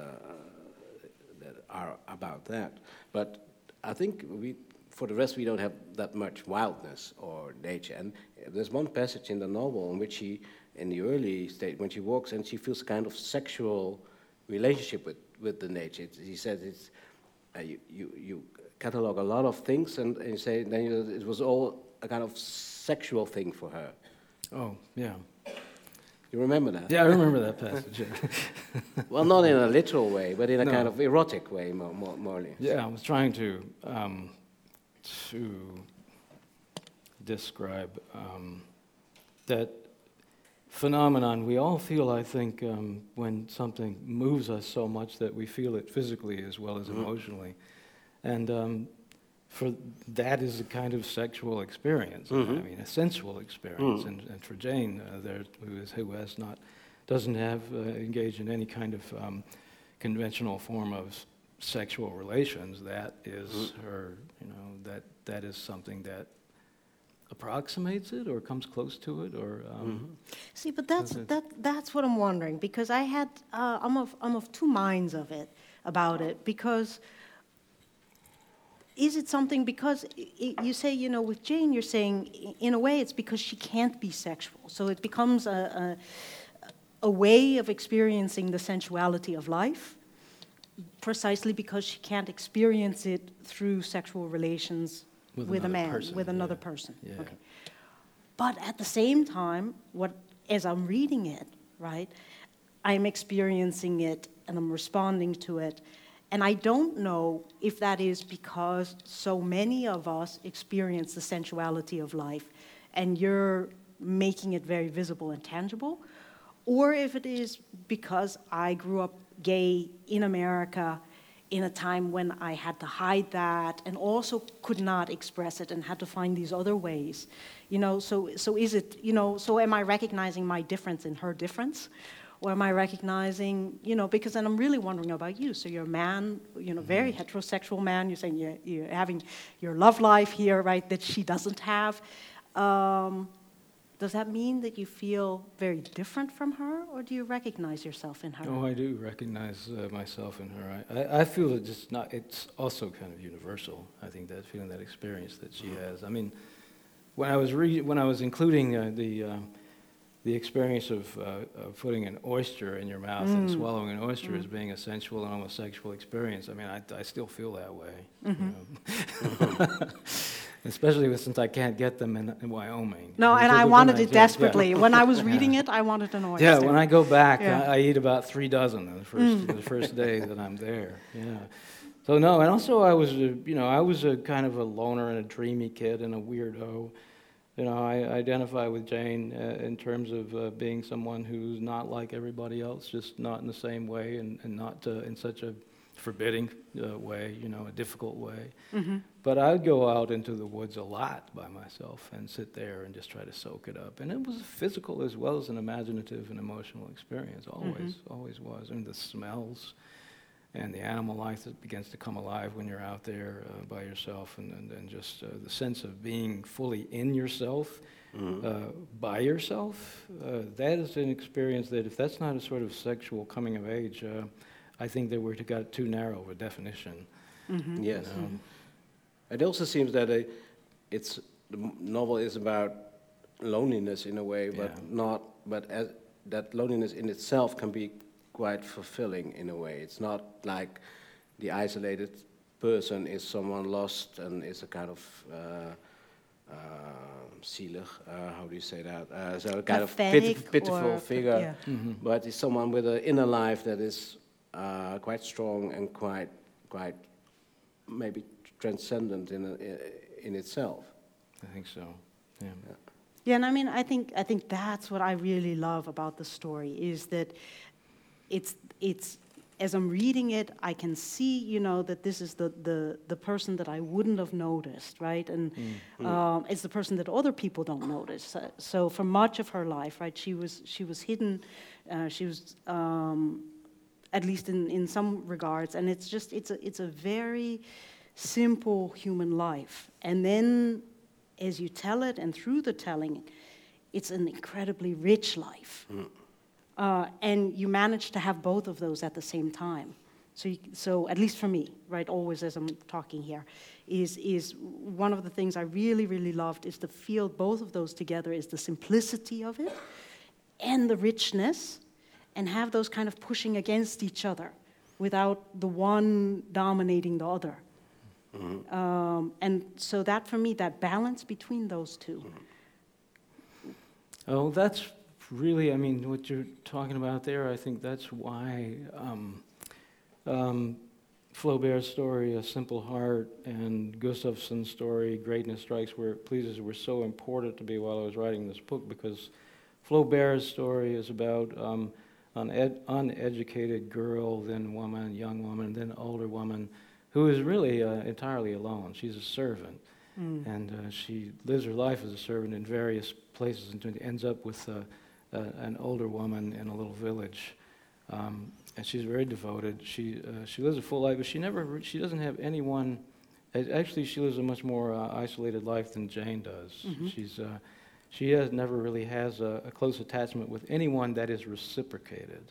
that are about that. But I think we, for the rest, we don't have that much wildness or nature. And there's one passage in the novel in which she, in the early state, when she walks and she feels a kind of sexual relationship with, with the nature. It, he says it's, uh, you, you, you catalog a lot of things and, and you say then you, it was all a kind of sexual thing for her. Oh, yeah. You remember that? Yeah, I remember that passage. Yeah. well, not in a literal way, but in a no. kind of erotic way, more, more, more or less. Yeah, I was trying to um, to describe um, that phenomenon we all feel, I think, um, when something moves us so much that we feel it physically as well as Mhm. emotionally. And um, for that is a kind of sexual experience. I Mhm. mean, a sensual experience. Mhm. And, and for Jane, uh, there, who, is, who has not, doesn't have uh, engaged in any kind of um, conventional form of sexual relations, that is Mhm. her, you know, that, that is something that approximates it or comes close to it or. Um, Mhm. See, but that's, that, that's what I'm wondering, because I had, uh, I'm of, I'm of two minds of it, about it, because is it something, because you say, you know, with Jane, you're saying, in a way, it's because she can't be sexual, so it becomes a, a, a way of experiencing the sensuality of life, precisely because she can't experience it through sexual relations With with, a man, person, with another yeah. person. Yeah. Okay. But at the same time, what, as I'm reading it, right, I'm experiencing it and I'm responding to it. And I don't know if that is because so many of us experience the sensuality of life and you're making it very visible and tangible, or if it is because I grew up gay in America in a time when I had to hide that and also could not express it and had to find these other ways. You know, so, so is it, you know, so am I recognizing my difference in her difference? Or am I recognizing, you know, because then I'm really wondering about you. So you're a man, you know, very heterosexual man. You're saying you're, you're having your love life here, right, that she doesn't have. Um, does that mean that you feel very different from her, or do you recognize yourself in her? Oh, I do recognize uh, myself in her. I, I, I feel it just not. It's also kind of universal. I think that feeling, that experience that she has. I mean, when I was re- when I was including uh, the uh, the experience of, uh, of putting an oyster in your mouth and Mm. swallowing an oyster as Mm. being a sensual and almost sexual experience. I mean, I, I still feel that way. Mhm. You know? Especially with, since I can't get them in, in Wyoming. No, and I wanted it yeah, yeah. desperately. When I was reading it, I wanted an oyster. Yeah, when I go back, Yeah. I, I eat about three dozen in the first, Mm. the first day that I'm there. Yeah. So no, and also I was, a, you know, I was a kind of a loner and a dreamy kid and a weirdo. You know, I identify with Jane uh, in terms of uh, being someone who's not like everybody else, just not in the same way and, and not uh, in such a forbidding uh, way, you know, a difficult way. hmm But I'd go out into the woods a lot by myself and sit there and just try to soak it up. And it was physical as well as an imaginative and emotional experience, always, always was. I mean, the smells and the animal life that begins to come alive when you're out there uh, by yourself, and, and, and just uh, the sense of being fully in yourself, Mhm. uh, by yourself. Uh, that is an experience that, if that's not a sort of sexual coming of age, uh, I think that we're got too narrow of a definition. hmm Yes. you know. It also seems that uh, it's the novel is about loneliness in a way, but Yeah. not. But as, that loneliness in itself can be quite fulfilling in a way. It's not like the isolated person is someone lost and is a kind of. Uh, uh, zielig, uh, how do you say that? Uh, so a kind of Pathetic pitif- pitiful figure, yeah. Mhm. but it's someone with an inner life that is uh, quite strong and quite, quite maybe transcendent in, a, in itself. I think so. Yeah. Yeah, and I mean, I think I think that's what I really love about the story is that it's it's as I'm reading it, I can see, you know, that this is the the the person that I wouldn't have noticed, right? And um, it's the person that other people don't notice. Uh, so for much of her life, right, she was she was hidden, uh, she was. Um, at least in, in some regards, and it's just it's a it's a very simple human life. And then as you tell it and through the telling, it's an incredibly rich life. Uh, and you manage to have both of those at the same time. So, you, so at least for me, right, always as I'm talking here, is, is one of the things I really, really loved is to feel both of those together is the simplicity of it and the richness and have those kind of pushing against each other without the one dominating the other. Um, and so that for me, that balance between those 2 Oh, that's really, I mean, what you're talking about there, I think that's why um, um, Flaubert's story, A Simple Heart, and Gustafsson's story, Greatness Strikes Where It Pleases, were so important to me while I was writing this book because Flaubert's story is about um, an ed- uneducated girl, then woman, young woman, then older woman, who is really uh, entirely alone. She's a servant, Mm. and uh, she lives her life as a servant in various places it ends up with uh, uh, an older woman in a little village. Um, and she's very devoted. She, uh, she lives a full life, but she never, she doesn't have anyone. Actually, she lives a much more uh, isolated life than Jane does. Mhm. She's, uh, she has, never really has a, a close attachment with anyone that is reciprocated.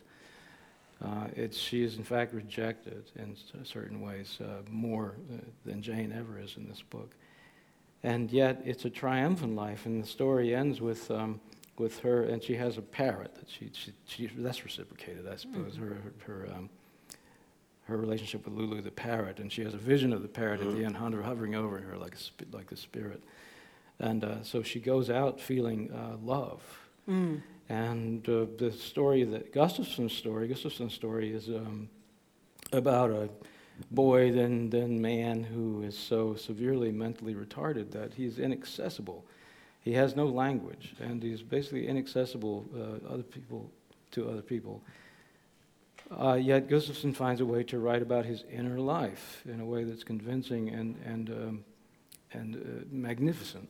Uh, it's, she is, in fact, rejected in certain ways uh, more uh, than Jane ever is in this book. And yet, it's a triumphant life, and the story ends with, um, with her, and she has a parrot that she, she, she that's reciprocated, I suppose, her, her, um, her relationship with Lulu the parrot, and she has a vision of the parrot at the end, hover- hovering over her like a, sp- like a spirit. And uh, so she goes out feeling uh, love. Mm. And uh, the story that Gustafsson's story, Gustafsson's story is um, about a boy, then, then man, who is so severely mentally retarded that he's inaccessible. He has no language, and he's basically inaccessible uh, other people to other people. Uh, yet Gustafsson finds a way to write about his inner life in a way that's convincing and, and, um, and uh, magnificent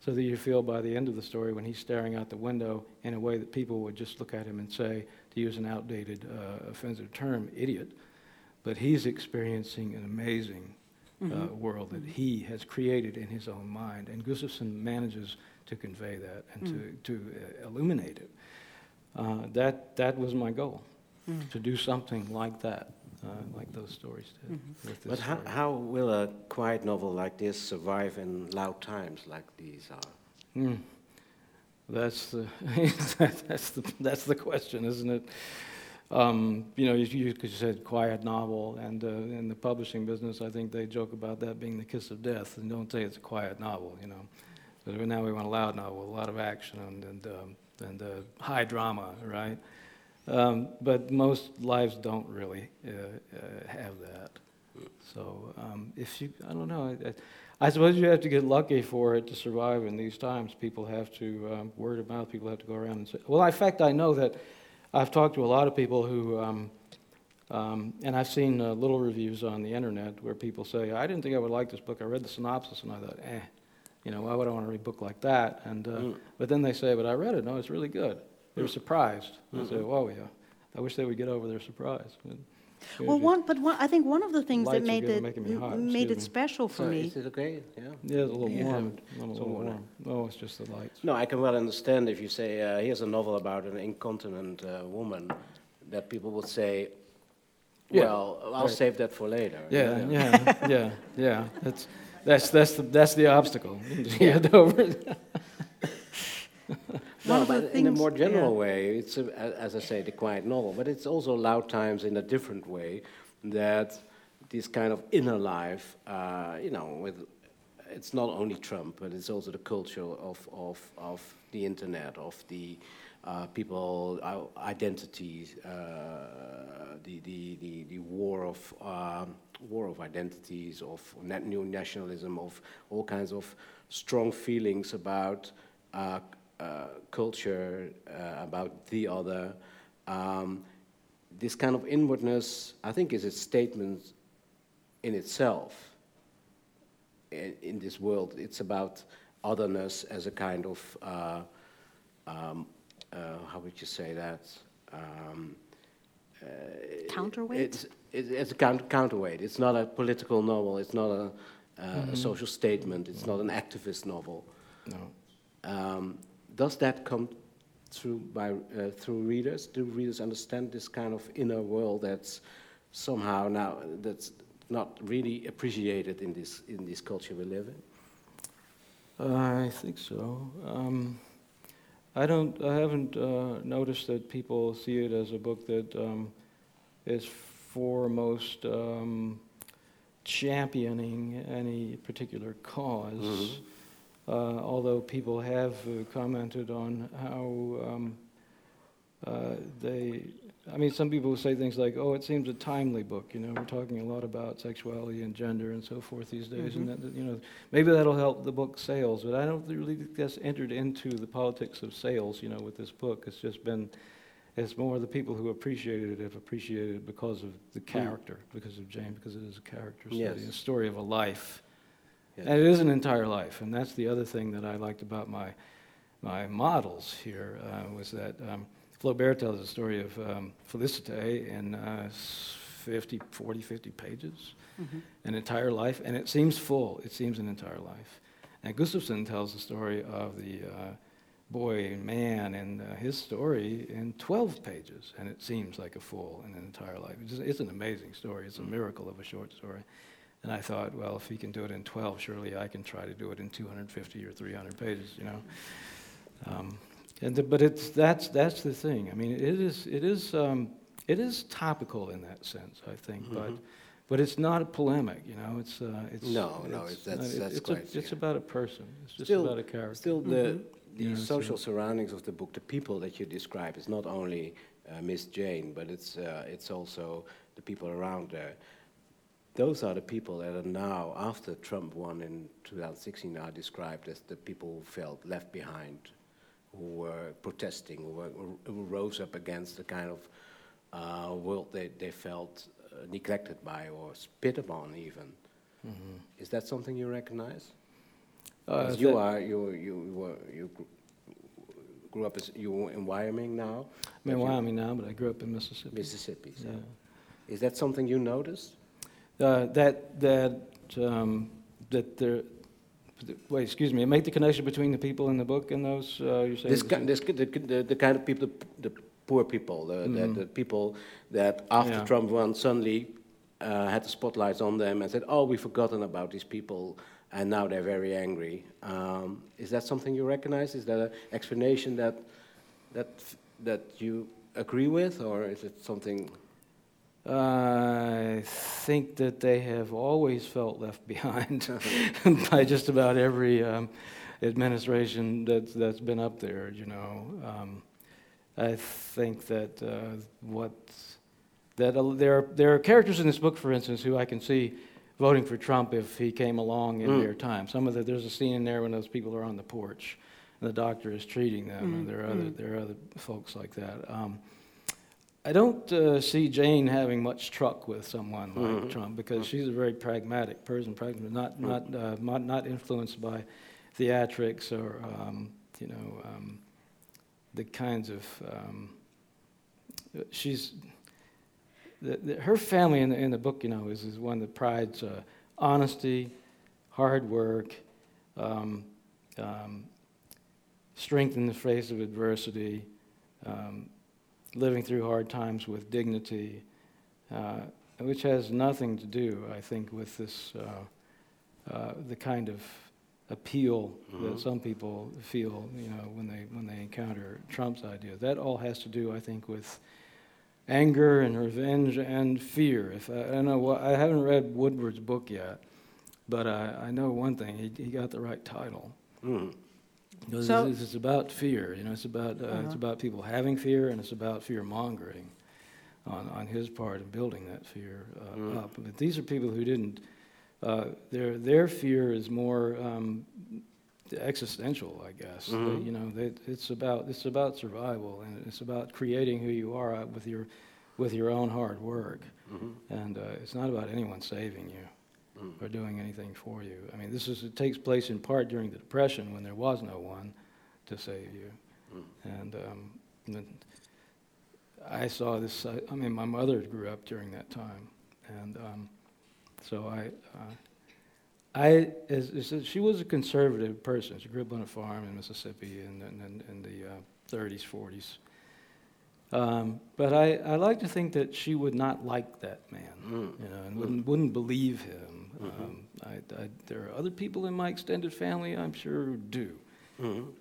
so that you feel by the end of the story when he's staring out the window in a way that people would just look at him and say, to use an outdated, uh, offensive term, idiot. But he's experiencing an amazing uh, Mhm. world that he has created in his own mind. And Gustafsson manages to convey that and Mm. to, to uh, illuminate it. Uh, that, that was my goal, Mm. to do something like that, uh, like those stories did. Mhm. with this But how, story. how will a quiet novel like this survive in loud times like these are? Hmm. That's the that's the that's the question, isn't it? Um, you know, you, you, 'cause you said quiet novel, and uh, in the publishing business, I think they joke about that being the kiss of death, and don't say it's a quiet novel. You know, but now we want a loud novel, a lot of action and and, um, and uh, high drama, right? Um, but most lives don't really uh, uh, have that. So um, if you, I don't know. I, I, I suppose you have to get lucky for it to survive in these times. People have to, um, word of mouth, people have to go around and say, well, in fact, I know that I've talked to a lot of people who, um, um, and I've seen uh, little reviews on the internet where people say, I didn't think I would like this book. I read the synopsis and I thought, eh, you know, why would I want to read a book like that? And, uh, Mm. But then they say, but I read it. No, it's really good. They were Mm. surprised. I say, oh, yeah. I wish they would get over their surprise. But Well, one, but one, I think one of the things that made it hot, made it me. special for So me. Is it okay? Yeah. Yeah, it's a little Yeah. warm. I'm a It's little warm. warm. Oh, it's just the lights. No, I can well understand if you say, uh, here's a novel about an incontinent uh, woman, that people would say, Yeah, well, I'll right. save that for later. Yeah, yeah, yeah, yeah. That's that's that's the that's the obstacle. to get No, One of the but in a more general yeah. way, it's, a, a- as I say, the quiet novel, but it's also loud times in a different way that this kind of inner life, uh, you know, with, it's not only Trump, but it's also the culture of, of, of the internet, of the uh, people, uh, identities, uh, the, the, the, the war of, um, war of identities, of net new nationalism, of all kinds of strong feelings about uh, uh, culture, uh, about the other. Um, this kind of inwardness, I think, is a statement in itself. In, in this world, it's about otherness as a kind of, uh, um, uh, how would you say that? Um, uh, Counterweight? It's, it's, it's a count, counterweight. It's not a political novel. It's not a, uh, a social statement. It's not an activist novel. No. Um, does that come through by uh, through readers? Do readers understand this kind of inner world that's somehow now that's not really appreciated in this in this culture we live in? I think so. Um, I don't. I haven't uh, noticed that people see it as a book that um, is foremost um, championing any particular because Mhm. Uh, although people have commented on how um, uh, they I mean, some people will say things like, "Oh, it seems a timely book." You know, we're talking a lot about sexuality and gender and so forth these days, and that, that, you know, maybe that'll help the book sales. But I don't really think that's entered into the politics of sales. You know, with this book, it's just been, it's more the people who appreciated it have appreciated it because of the character, because of Jane, because it is a character study, Yes. a story of a life, Yes. and it is an entire life. And that's the other thing that I liked about my my models here uh, was that um, Flaubert tells the story of um, Felicite in uh, 50, 40, 50 pages, an entire life, and it seems full. It seems an entire life. And Gustafsson tells the story of the uh, boy and man and uh, his story in 12 pages, and it seems like a full and an entire life. It's, just- it's an amazing story. It's a miracle of a short story. And I thought, well, if he can do it in 12, surely I can try to do it in 250 or 300 pages, you know. Um, and the, but it's that's that's the thing. I mean, it is it is um, it is topical in that sense, I think, but but it's not a polemic. You know, it's uh, it's Mm-hmm. No, no, it's- that's- uh, that's it's, a- quite- it's about a person. It's just Still- about a character. Still, the, the You know, so- social surroundings of the book, the people that you describe, is not only uh, Miss Jane, but it's, uh, it's also the people around her. Those are the people that are now, after Trump won in 2016, are described as the people who felt left behind, who were protesting, who, were, who rose up against the kind of uh, world they, they felt uh, neglected by or spit upon even. Is that something you recognize? Uh, you are you you you were you grew up as you were in Wyoming now. I'm in Wyoming now, but I grew up in Mississippi. Mississippi. So. Yeah. Is that something you noticed? Uh, that that um, that there. Wait, excuse me. Make the connection between the people in the book and those uh, you say. This, ki- this the, the, the kind of people, the poor people, the, the, the people that after Mm-hmm. Yeah. Trump won suddenly uh, had the spotlights on them and said, "Oh, we've forgotten about these people," and now they're very angry. Um, is that something you recognize? Is that an explanation that that that you agree with, or is it something? I think that they have always felt left behind by just about every um, administration that's, that's been up there, you know. Um, I think that uh, what that uh, there are, there are characters in this book, for instance, who I can see voting for Trump if he came along in Mm. their time. Some of the, there's a scene in there when those people are on the porch and the doctor is treating them, and there are other there are other folks like that. Um, I don't uh, see Jane having much truck with someone like Trump because she's a very pragmatic person, pragmatic, not not uh, not, not influenced by theatrics or um, you know um, the kinds of um, she's the, the, her family in the, in the book you know is, is one that prides uh, honesty, hard work, um, um, strength in the face of adversity. Um, living through hard times with dignity, uh, which has nothing to do, I think, with this uh, uh, the kind of appeal that some people feel, you know, when they when they encounter Trump's idea. That all has to do, I think, with anger and revenge and fear. If I, I don't know, what, I haven't read Woodward's book yet, but I, I know one thing: he, he got the right title. Mm. Because So- it's, it's about fear, you know. It's about uh, it's about people having fear, and it's about fear mongering on on his part and building that fear uh, up. But these are people who didn't. Uh, their their fear is more um, existential, I guess. They- you know, they, it's about it's about survival, and it's about creating who you are uh, with your with your own hard work. And uh, it's not about anyone saving you or doing anything for you. I mean, this is it takes place in part during the Depression when there was no one to save you. And um, and I saw this. I, I mean, my mother grew up during that time, and um, so I. Uh, I, as, as, she was a conservative person. She grew up on a farm in Mississippi in, in, in the uh, 30s, 40s. Um, but I, I like to think that she would not like that man, you know, and wouldn't, wouldn't believe him. Um, I, I, there are other people in my extended family I'm sure who do,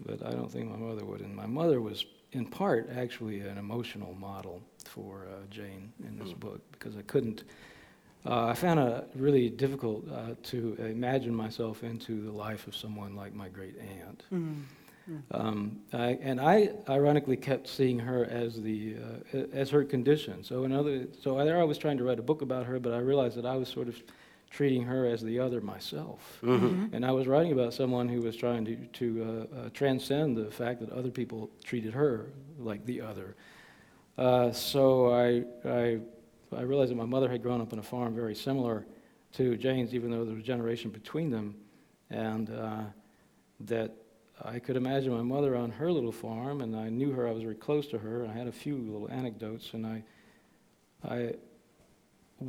but I don't think my mother would. And my mother was, in part, actually an emotional model for uh, Jane in this book because I couldn't. Uh, I found it really difficult uh, to imagine myself into the life of someone like my great aunt. Um, I, and I ironically kept seeing her as the uh, as her condition. So another, so there I was trying to write a book about her, but I realized that I was sort of treating her as the other myself. Mm-hmm. And I was writing about someone who was trying to to uh, uh, transcend the fact that other people treated her like the other. Uh, so I, I I realized that my mother had grown up on a farm very similar to Jane's, even though there was a generation between them, and uh, that I could imagine my mother on her little farm, and I knew her. I was very close to her. And I had a few little anecdotes, and I, I,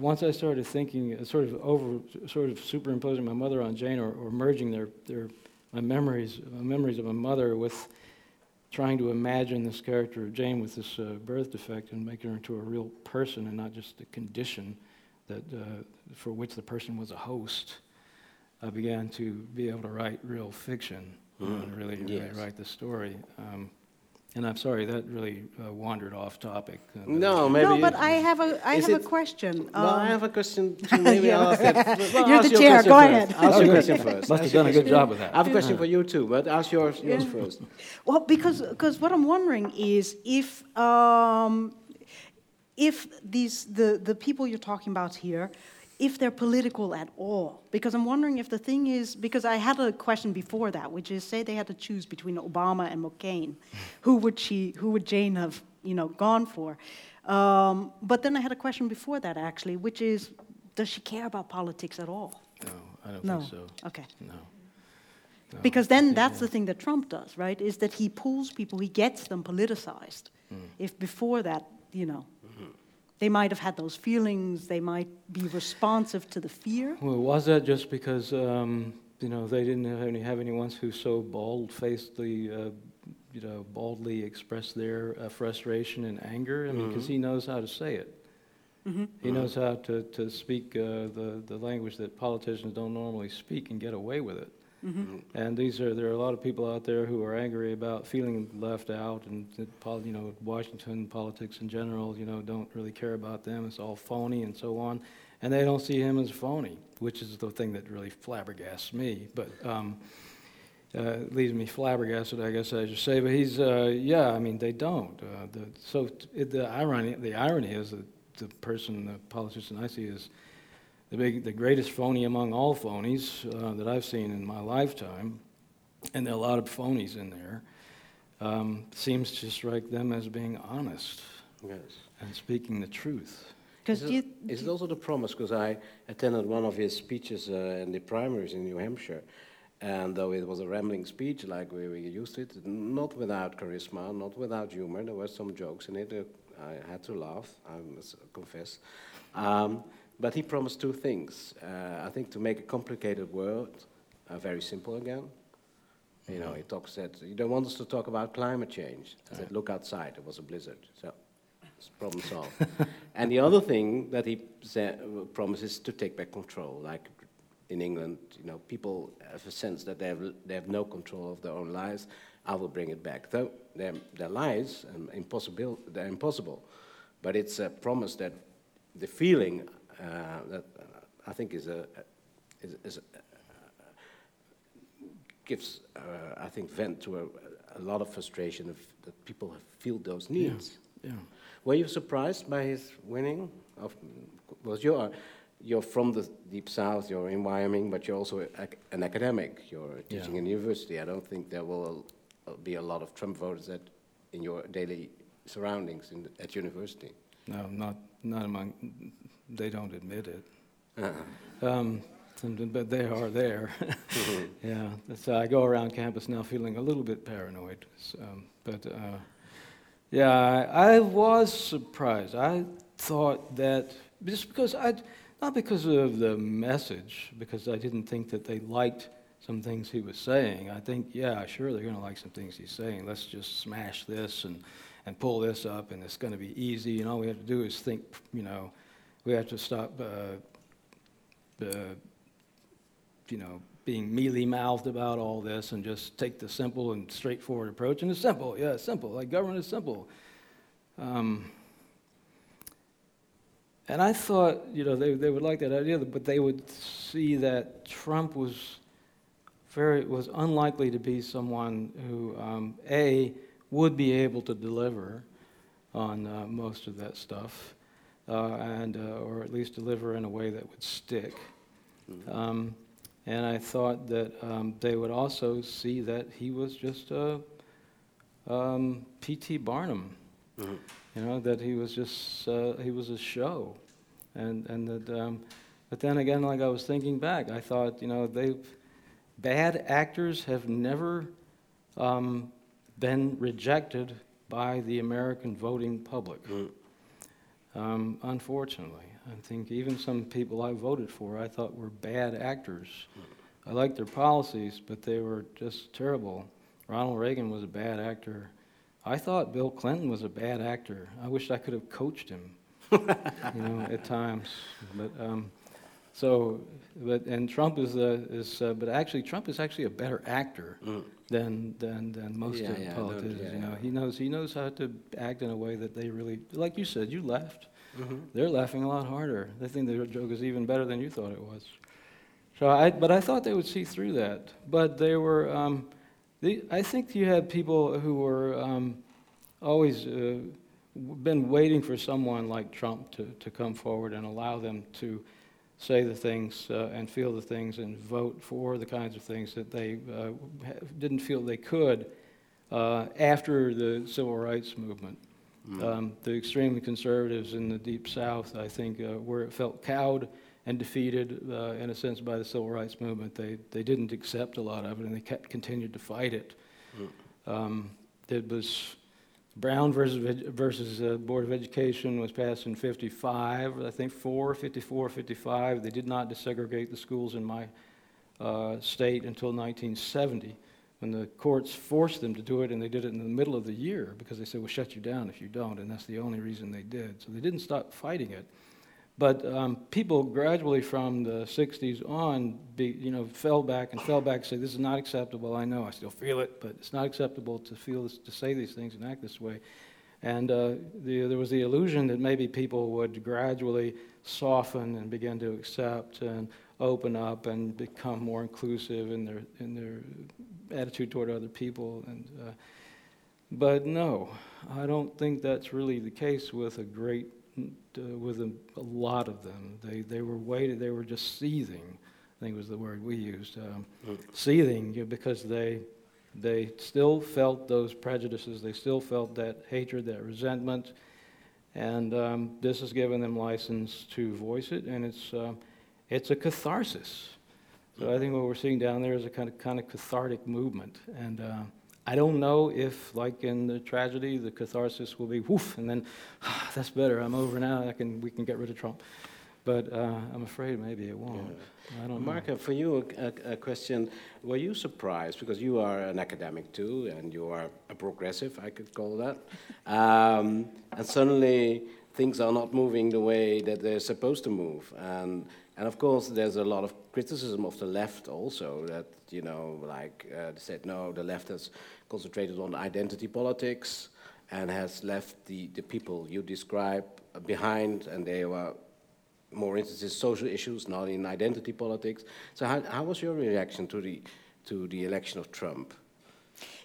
once I started thinking, uh, sort of over, sort of superimposing my mother on Jane, or, or merging their, their, my memories, my memories of my mother with trying to imagine this character of Jane with this uh, birth defect and making her into a real person and not just a condition that uh, for which the person was a host. I began to be able to write real fiction to really, really yes. write the story. Um, and I'm sorry, that really uh, wandered off topic. Uh, No, maybe. No, you- but I have a, I Is have it- a question. Well, I Um, have a question. To maybe Yeah. I'll ask that. Well, You're ask the your chair, question go first. ahead. Ask your Okay. question first. Must have done a good job with that. I have a question for you too, but ask yours, yours first. Well, because because what I'm wondering is if um, if these the the people you're talking about here, if they're political at all. Because I'm wondering if the thing is because I had a question before that, which is say they had to choose between Obama and McCain, who would she who would Jane have you know gone for? Um, but then I had a question before that actually, which is does she care about politics at all? No, I don't No. think so. Okay. No. No. Because then Yeah, that's yeah. the thing that Trump does, right? Is that he pulls people, he gets them politicized. Mm. If before that, you know, they might have had those feelings, they might be responsive to the fear. Well, was that just because um, you know they didn't have any have anyone who so bald-facedly, uh, you know, baldly expressed their uh, frustration and anger? I mean, because he knows how to say it. He knows how to to speak uh, the the language that politicians don't normally speak and get away with it. And these are there are a lot of people out there who are angry about feeling left out, and you know Washington politics in general, you know, don't really care about them. It's all phony and so on, and they don't see him as phony, which is the thing that really flabbergasts me. But um, uh, leaves me flabbergasted, I guess I should say. But he's uh, yeah, I mean they don't. Uh, the, so the irony the irony is that the person, the politician I see is the, big, the greatest phony among all phonies uh, that I've seen in my lifetime, and there are a lot of phonies in there, um, seems to strike them as being honest Yes. and speaking the truth. Because Is you, it, is it also the promise? Because I attended one of his speeches uh, in the primaries in New Hampshire, and though it was a rambling speech like we were used to it, not without charisma, not without humor, there were some jokes in it. Uh, I had to laugh, I must confess. Um, but he promised two things. Uh, I think to make a complicated world uh, very simple again. You know, he talks that you don't want us to talk about climate change. I said, look outside, it was a blizzard. So it's problem solved. and the other thing that he sa- promises to take back control, like in England, you know, people have a sense that they have, they have no control of their own lives. I will bring it back. Though their, their lives and impossible, they're impossible, but it's a promise that the feeling that uh, I think is a is, is a, gives, uh, I think, vent to a, a lot of frustration of that people feel those needs. Yeah. Were you surprised by his winning? Of, was you're you're from the deep south, you're in Wyoming, but you're also a, an academic. You're teaching Yeah. in university. I don't think there will uh, be a lot of Trump voters that in your daily surroundings in, at university. No, not not among. They don't admit it. Uh-uh. Um, but they are there. yeah. So I go around campus now feeling a little bit paranoid. So, um, but uh, yeah, I, I was surprised. I thought that just because I, not because of the message, because I didn't think that they liked some things he was saying. I think, yeah, sure, they're going to like some things he's saying. Let's just smash this and, and pull this up, and it's going to be easy. And all we have to do is think, you know, we have to stop. Uh, uh, you know, being mealy-mouthed about all this and just take the simple and straightforward approach. And it's simple, yeah, it's simple. Like government is simple. Um, and I thought, you know, they, they would like that idea, but they would see that Trump was very was unlikely to be someone who um, a would be able to deliver on uh, most of that stuff, uh, and uh, or at least deliver in a way that would stick. Mm-hmm. Um, and I thought that um, they would also see that he was just a um, P.T. Barnum. Mm-hmm. You know that he was just uh, he was a show, and and that. Um, but then again, like I was thinking back, I thought you know they bad actors have never um, been rejected by the American voting public. Mm. Um, unfortunately, I think even some people I voted for I thought were bad actors. I liked their policies, but they were just terrible. Ronald Reagan was a bad actor. I thought Bill Clinton was a bad actor. I wish I could have coached him, you know, at times. But um, so, but and Trump is a, is, uh, but actually Trump is actually a better actor mm. than, than than most yeah, of the yeah, politicians. yeah, you know, he knows he knows how to act in a way that they really, like you said, you laughed. Mm-hmm. They're laughing a lot harder. They think their joke is even better than you thought it was. So I, but I thought they would see through that. But they were, um, they, I think you had people who were um, always uh, been waiting for someone like Trump to, to come forward and allow them to say the things uh, and feel the things and vote for the kinds of things that they uh, didn't feel they could uh, after the civil rights movement. Mm. Um, the extremely conservatives in the deep south, I think, uh, were felt cowed and defeated uh, in a sense by the civil rights movement. They, they didn't accept a lot of it and they kept, continued to fight it. Mm. Um, it was Brown versus, versus uh, Board of Education was passed in 55, I think 4, 54, 55. They did not desegregate the schools in my uh, state until 1970 when the courts forced them to do it and they did it in the middle of the year because they said, we'll shut you down if you don't, and that's the only reason they did. So they didn't stop fighting it. But um, people gradually from the 60s on, be, you know, fell back and fell back and said, this is not acceptable. I know, I still feel it, but it's not acceptable to feel this, to say these things and act this way. And uh, the, there was the illusion that maybe people would gradually soften and begin to accept and open up and become more inclusive in their, in their attitude toward other people. And, uh, but no, I don't think that's really the case with a great uh, with a, a, lot of them. They, they were waiting, they were just seething, I think was the word we used, um, seething because they, they still felt those prejudices, they still felt that hatred, that resentment, and um, this has given them license to voice it, and it's, uh, it's a catharsis. So I think what we're seeing down there is a kind of, kind of cathartic movement, and uh, I don't know if, like in the tragedy, the catharsis will be woof, and then ah, that's better. I'm over now. I can we can get rid of Trump. But uh, I'm afraid maybe it won't. Yeah. I don't Mark, know. for you, a, a, question: Were you surprised because you are an academic too, and you are a progressive, I could call that, um, and suddenly things are not moving the way that they're supposed to move, and and of course, there's a lot of criticism of the left also that, you know, like uh, they said, no, the left has concentrated on identity politics and has left the, the people you describe behind, and they were more interested in social issues, not in identity politics. So, how, how was your reaction to the, to the election of Trump?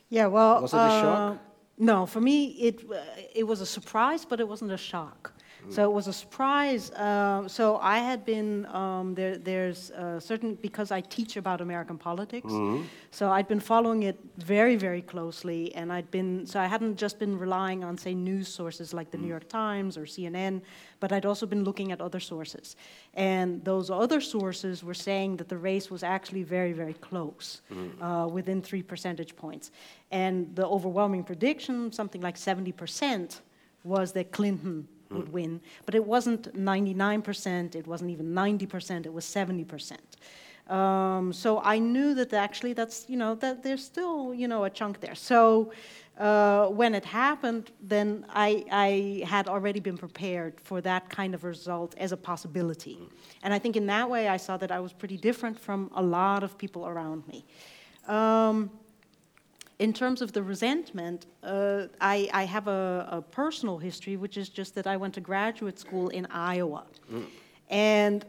Yeah, well. Was it a uh, shock? No, for me, it, uh, it was a surprise, but it wasn't a shock. So it was a surprise. Uh, so I had been um, there. There's certain because I teach about American politics. Mm-hmm. So I'd been following it very, very closely, and I'd been so I hadn't just been relying on say news sources like the mm-hmm. New York Times or CNN, but I'd also been looking at other sources, and those other sources were saying that the race was actually very, very close, mm-hmm. uh, within three percentage points, and the overwhelming prediction, something like 70 percent, was that Clinton would win. But it wasn't 99%, it wasn't even 90%, it was 70%. Um, so I knew that actually that's, you know, that there's still, you know, a chunk there. So uh, when it happened, then I, I had already been prepared for that kind of result as a possibility. And I think in that way I saw that I was pretty different from a lot of people around me. Um, in terms of the resentment, uh, I, I, have a, a, personal history, which is just that I went to graduate school in Iowa. Mm. And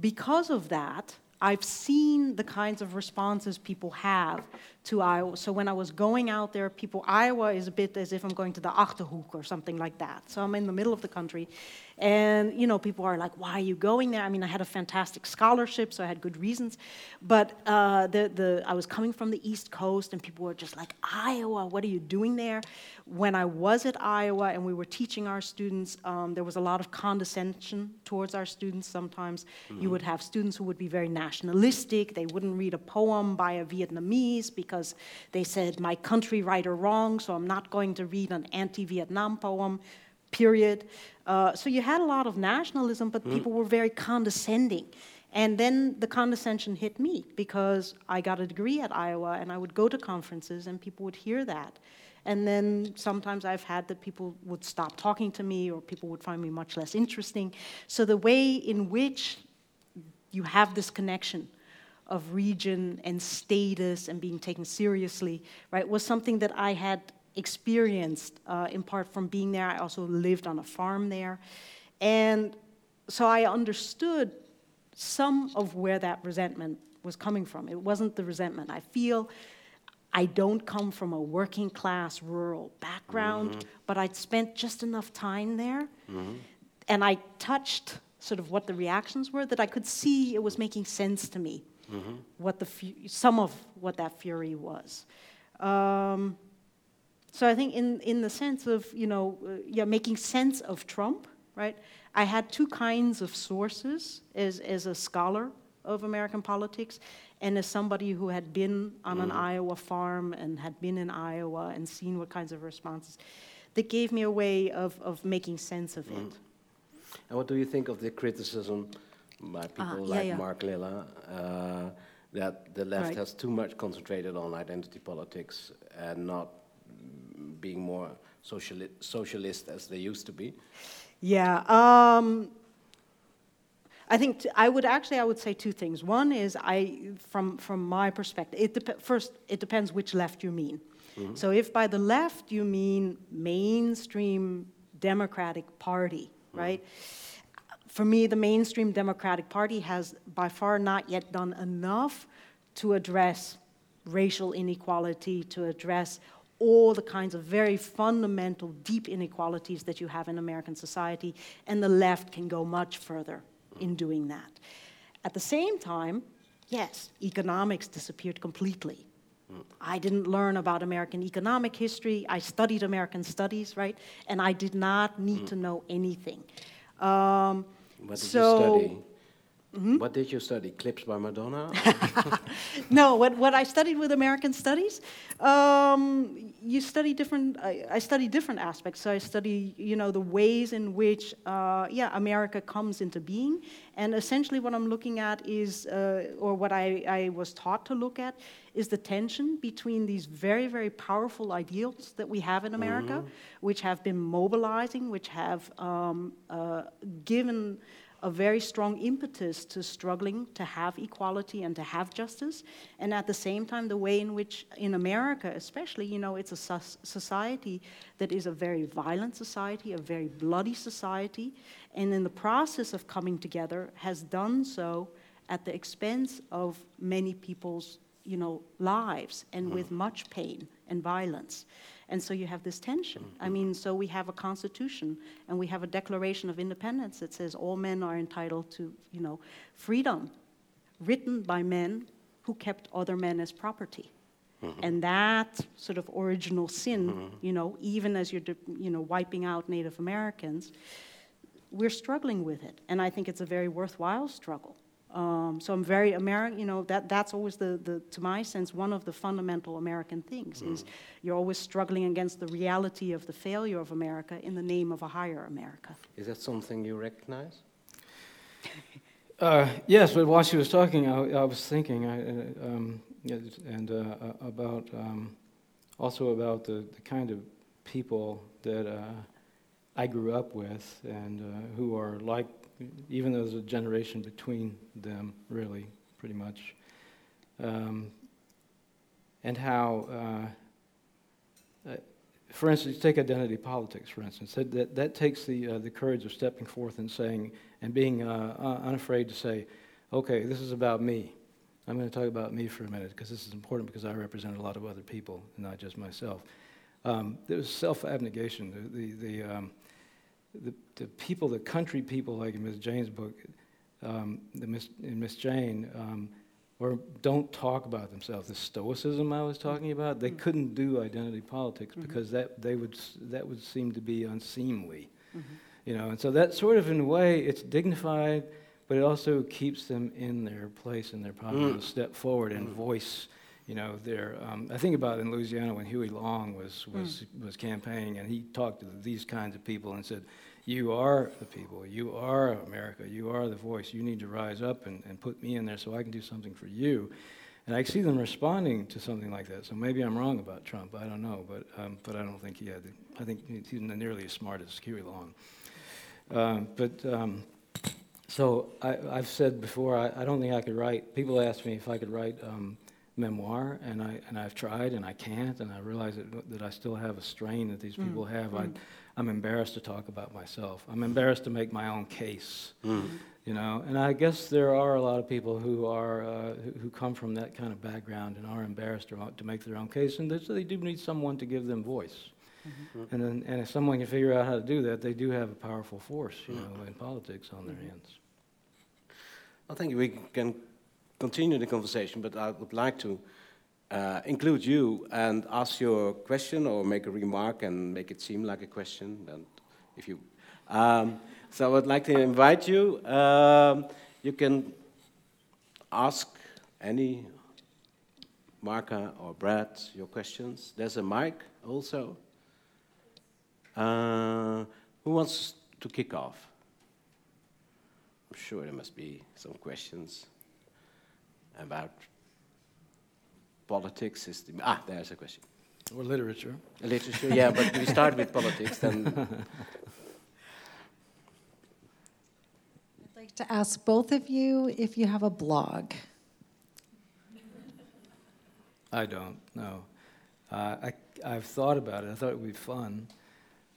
because of that, I've seen the kinds of responses people have to Iowa. So when I was going out there, people, Iowa is a bit as if I'm going to the Achterhoek or something like that. So I'm in the middle of the country. And, you know, people are like, why are you going there? I mean, I had a fantastic scholarship, so I had good reasons. But uh, the, the, I was coming from the East Coast, and people were just like, Iowa, what are you doing there? When I was at Iowa and we were teaching our students, um, there was a lot of condescension towards our students sometimes. Mm-hmm. You would have students who would be very nationalistic. They wouldn't read a poem by a Vietnamese because they said, my country right or wrong, so I'm not going to read an anti Vietnam poem period. Uh, so you had a lot of nationalism, but mm. people were very condescending. And then the condescension hit me because I got a degree at Iowa and I would go to conferences and people would hear that. And then sometimes I've had that people would stop talking to me or people would find me much less interesting. So the way in which you have this connection of region and status and being taken seriously, right, was something that I had experienced uh, in part from being there. I also lived on a farm there. And so I understood some of where that resentment was coming from. It wasn't the resentment. I feel I don't come from a working class rural background, mm-hmm. but I'd spent just enough time there. Mm-hmm. And I touched sort of what the reactions were that I could see it was making sense to me, mm-hmm. what the fu- some of what that fury was. Um, so I think in, in the sense of, you know, uh, yeah, making sense of Trump, right? I had two kinds of sources as, as a scholar of American politics and as somebody who had been on an mm-hmm. Iowa farm and had been in Iowa and seen what kinds of responses that gave me a way of, of making sense of it. Mm. And what do you think of the criticism by ah, people uh, like yeah. Mark Lilla uh, that the left right. has too much concentrated on identity politics and not being more sociali socialist as they used to be? Yeah. Um, I think t- I would actually I would say two things. One is I from from my perspective, it dep- first it depends which left you mean. Mm-hmm. So if by the left you mean mainstream Democratic Party, mm-hmm. right? For me, the mainstream Democratic Party has by far not yet done enough to address racial inequality, to address all the kinds of very fundamental, deep inequalities that you have in American society, and the left can go much further in doing that. At the same time, yes, economics disappeared completely. I didn't learn about American economic history. I studied American studies, right? And I did not need to know anything. Um, what did so, you study? Mm-hmm. What did you study? Clips by Madonna? no, what, what I studied with American Studies, um, you study different. I, I, study different aspects. So I study, you know, the ways in which, uh, yeah, America comes into being, and essentially what I'm looking at is, uh, or what I, I was taught to look at, is the tension between these very, very powerful ideals that we have in America, mm-hmm. which have been mobilizing, which have um, uh, given a very strong impetus to struggling to have equality and to have justice. And at the same time, the way in which, in America especially, you know, it's a society that is a very violent society, a very bloody society, and in the process of coming together, has done so at the expense of many people's, you know, lives and with mm. much pain and violence. And so you have this tension. I mean, so we have a constitution and we have a declaration of independence that says all men are entitled to, you know, freedom, written by men who kept other men as property. Mm-hmm. And that sort of original sin, mm-hmm. you know, even as you're, you know, wiping out Native Americans, we're struggling with it. And I think it's a very worthwhile struggle. Um, so I'm very American, you know, that, that's always the, the, to my sense, one of the fundamental American things mm. is you're always struggling against the reality of the failure of America in the name of a higher America. Is that something you recognize? uh, yes, but while she was talking, I, I was thinking I, uh, um, and uh, uh, about um, also about the, the kind of people that uh, I grew up with and uh, who are like even though there's a generation between them, really, pretty much. Um, and how, uh, uh, for instance, take identity politics, for instance. That, that, that takes the, uh, the courage of stepping forth and saying, and being uh, unafraid to say, okay, this is about me. I'm going to talk about me for a minute because this is important because I represent a lot of other people, and not just myself. Um, there was self-abnegation. The, the, the, um, the, the, people, the country people, like in Miss Jane's book, um, the Miss, in Miss Jane, um, or don't talk about themselves. The stoicism I was talking about, they mm-hmm. couldn't do identity politics mm-hmm. because that, they would, that would seem to be unseemly. Mm-hmm. You know, and so that sort of, in a way, it's dignified but it also keeps them in their place and their power mm. to step forward and mm. voice you know, their, um, I think about in Louisiana when Huey Long was, was, mm. was campaigning and he talked to these kinds of people and said, you are the people, you are America, you are the voice, you need to rise up and, and put me in there so I can do something for you. And I see them responding to something like that. So maybe I'm wrong about Trump, I don't know, but, um, but I don't think he had, the, I think he's not nearly as smart as Huey Long. Um, but um, so I, have said before, I, I, don't think I could write. People ask me if I could write um, memoir, and I and I've tried, and I can't, and I realize that, that I still have a strain that these mm. people have. Mm. I, am embarrassed to talk about myself. I'm embarrassed to make my own case. Mm. You know, and I guess there are a lot of people who are uh, who, who, come from that kind of background and are embarrassed to, to make their own case, and they, they do need someone to give them voice. Mm-hmm. And, then, and if someone can figure out how to do that, they do have a powerful force, you mm. know, in politics on their mm-hmm. hands. I think we can continue the conversation, but I would like to uh, include you and ask your question or make a remark and make it seem like a question. And if you, um, so I would like to invite you. Um, you can ask any Marka or Brad your questions. There's a mic also. Uh, who wants to kick off? I'm sure there must be some questions about politics. System. Ah, there's a question. Or literature. Literature, yeah, but we start with politics then. I'd like to ask both of you if you have a blog. I don't, no. Uh, I, I've thought about it. I thought it would be fun.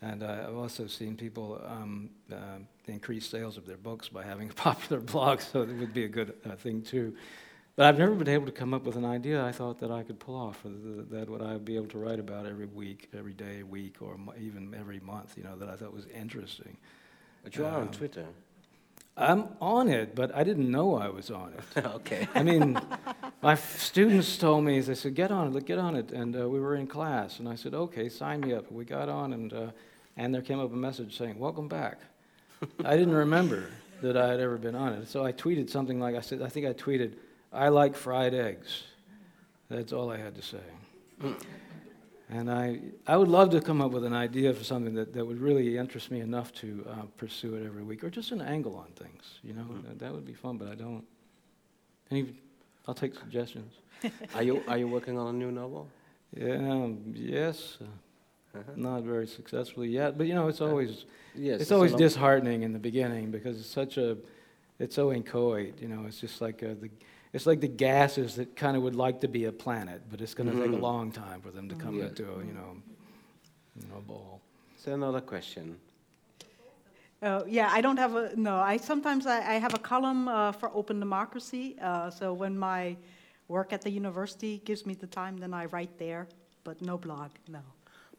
And uh, I've also seen people um, uh, increase sales of their books by having a popular blog, so it would be a good uh, thing too. But I've never been able to come up with an idea I thought that I could pull off, that what I would be able to write about every week, every day, week, or even every month, you know, that I thought was interesting. But you are um, on Twitter. I'm on it, but I didn't know I was on it. okay. I mean, my students told me, they said, get on it, look, get on it. And uh, we were in class, and I said, okay, sign me up. We got on, and, uh, and there came up a message saying, welcome back. I didn't remember that I had ever been on it. So I tweeted something like, I said, I think I tweeted, I like fried eggs. That's all I had to say. And I, I would love to come up with an idea for something that, that would really interest me enough to uh, pursue it every week, or just an angle on things. You know, mm-hmm. that would be fun. But I don't. Any, I'll take suggestions. are you Are you working on a new novel? Yeah. Um, yes. Uh, uh-huh. Not very successfully yet, but you know, it's always yes, it's, it's always disheartening in the beginning because it's such a it's so inchoate. You know, it's just like uh, the it's like the gases that kind of would like to be a planet, but it's going to mm-hmm. take a mm-hmm. long time for them to come yeah. into a, you know, you know, ball. So another question. Uh, yeah, I don't have a no. I sometimes I, I have a column uh, for Open Democracy. Uh, so when my work at the university gives me the time, then I write there. But no blog, no.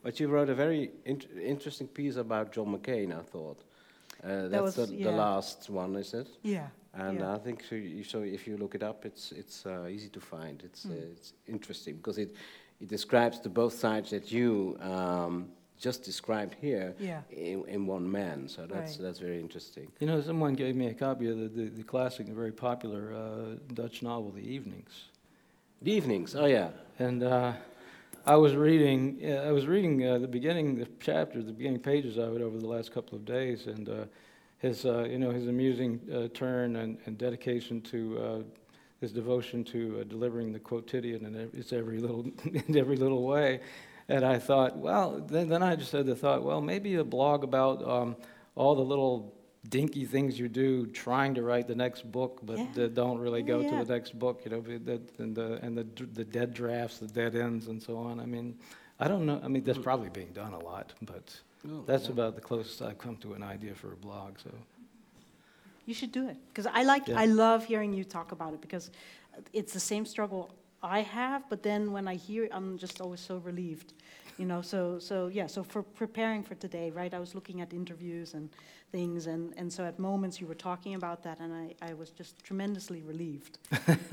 But you wrote a very interesting piece about John McCain. I thought uh, that's was, the, yeah. the, last one, is it? Yeah. And yeah. I think so, you, so. If you look it up, it's it's uh, easy to find. It's mm. uh, it's interesting because it it describes the both sides that you um, just described here yeah. in, in, one man. So that's right. that's very interesting. You know, someone gave me a copy of the the, the classic, the very popular uh, Dutch novel, The Evenings. The Evenings. Oh yeah. And. Uh, I was reading. Uh, I was reading uh, the beginning, the chapter, the beginning pages of it over the last couple of days, and uh, his, uh, you know, his amusing uh, turn and, and, dedication to uh, his devotion to delivering the quotidian in its every little, in every little way. And I thought, well, then, then I just had the thought, well, maybe a blog about um, all the little dinky things you do trying to write the next book, but yeah. don't really go yeah. to the next book, you know, and the and the the dead drafts, the dead ends, and so on. I mean, I don't know. I mean, that's probably being done a lot, but oh, that's yeah. about the closest I've come to an idea for a blog. So. You should do it because I like. Yeah. I love hearing you talk about it because it's the same struggle I have. But then when I hear, it, I'm just always so relieved, you know. So so yeah. So for preparing for today, right? I was looking at interviews and things, and and so at moments you were talking about that, and I I was just tremendously relieved. um,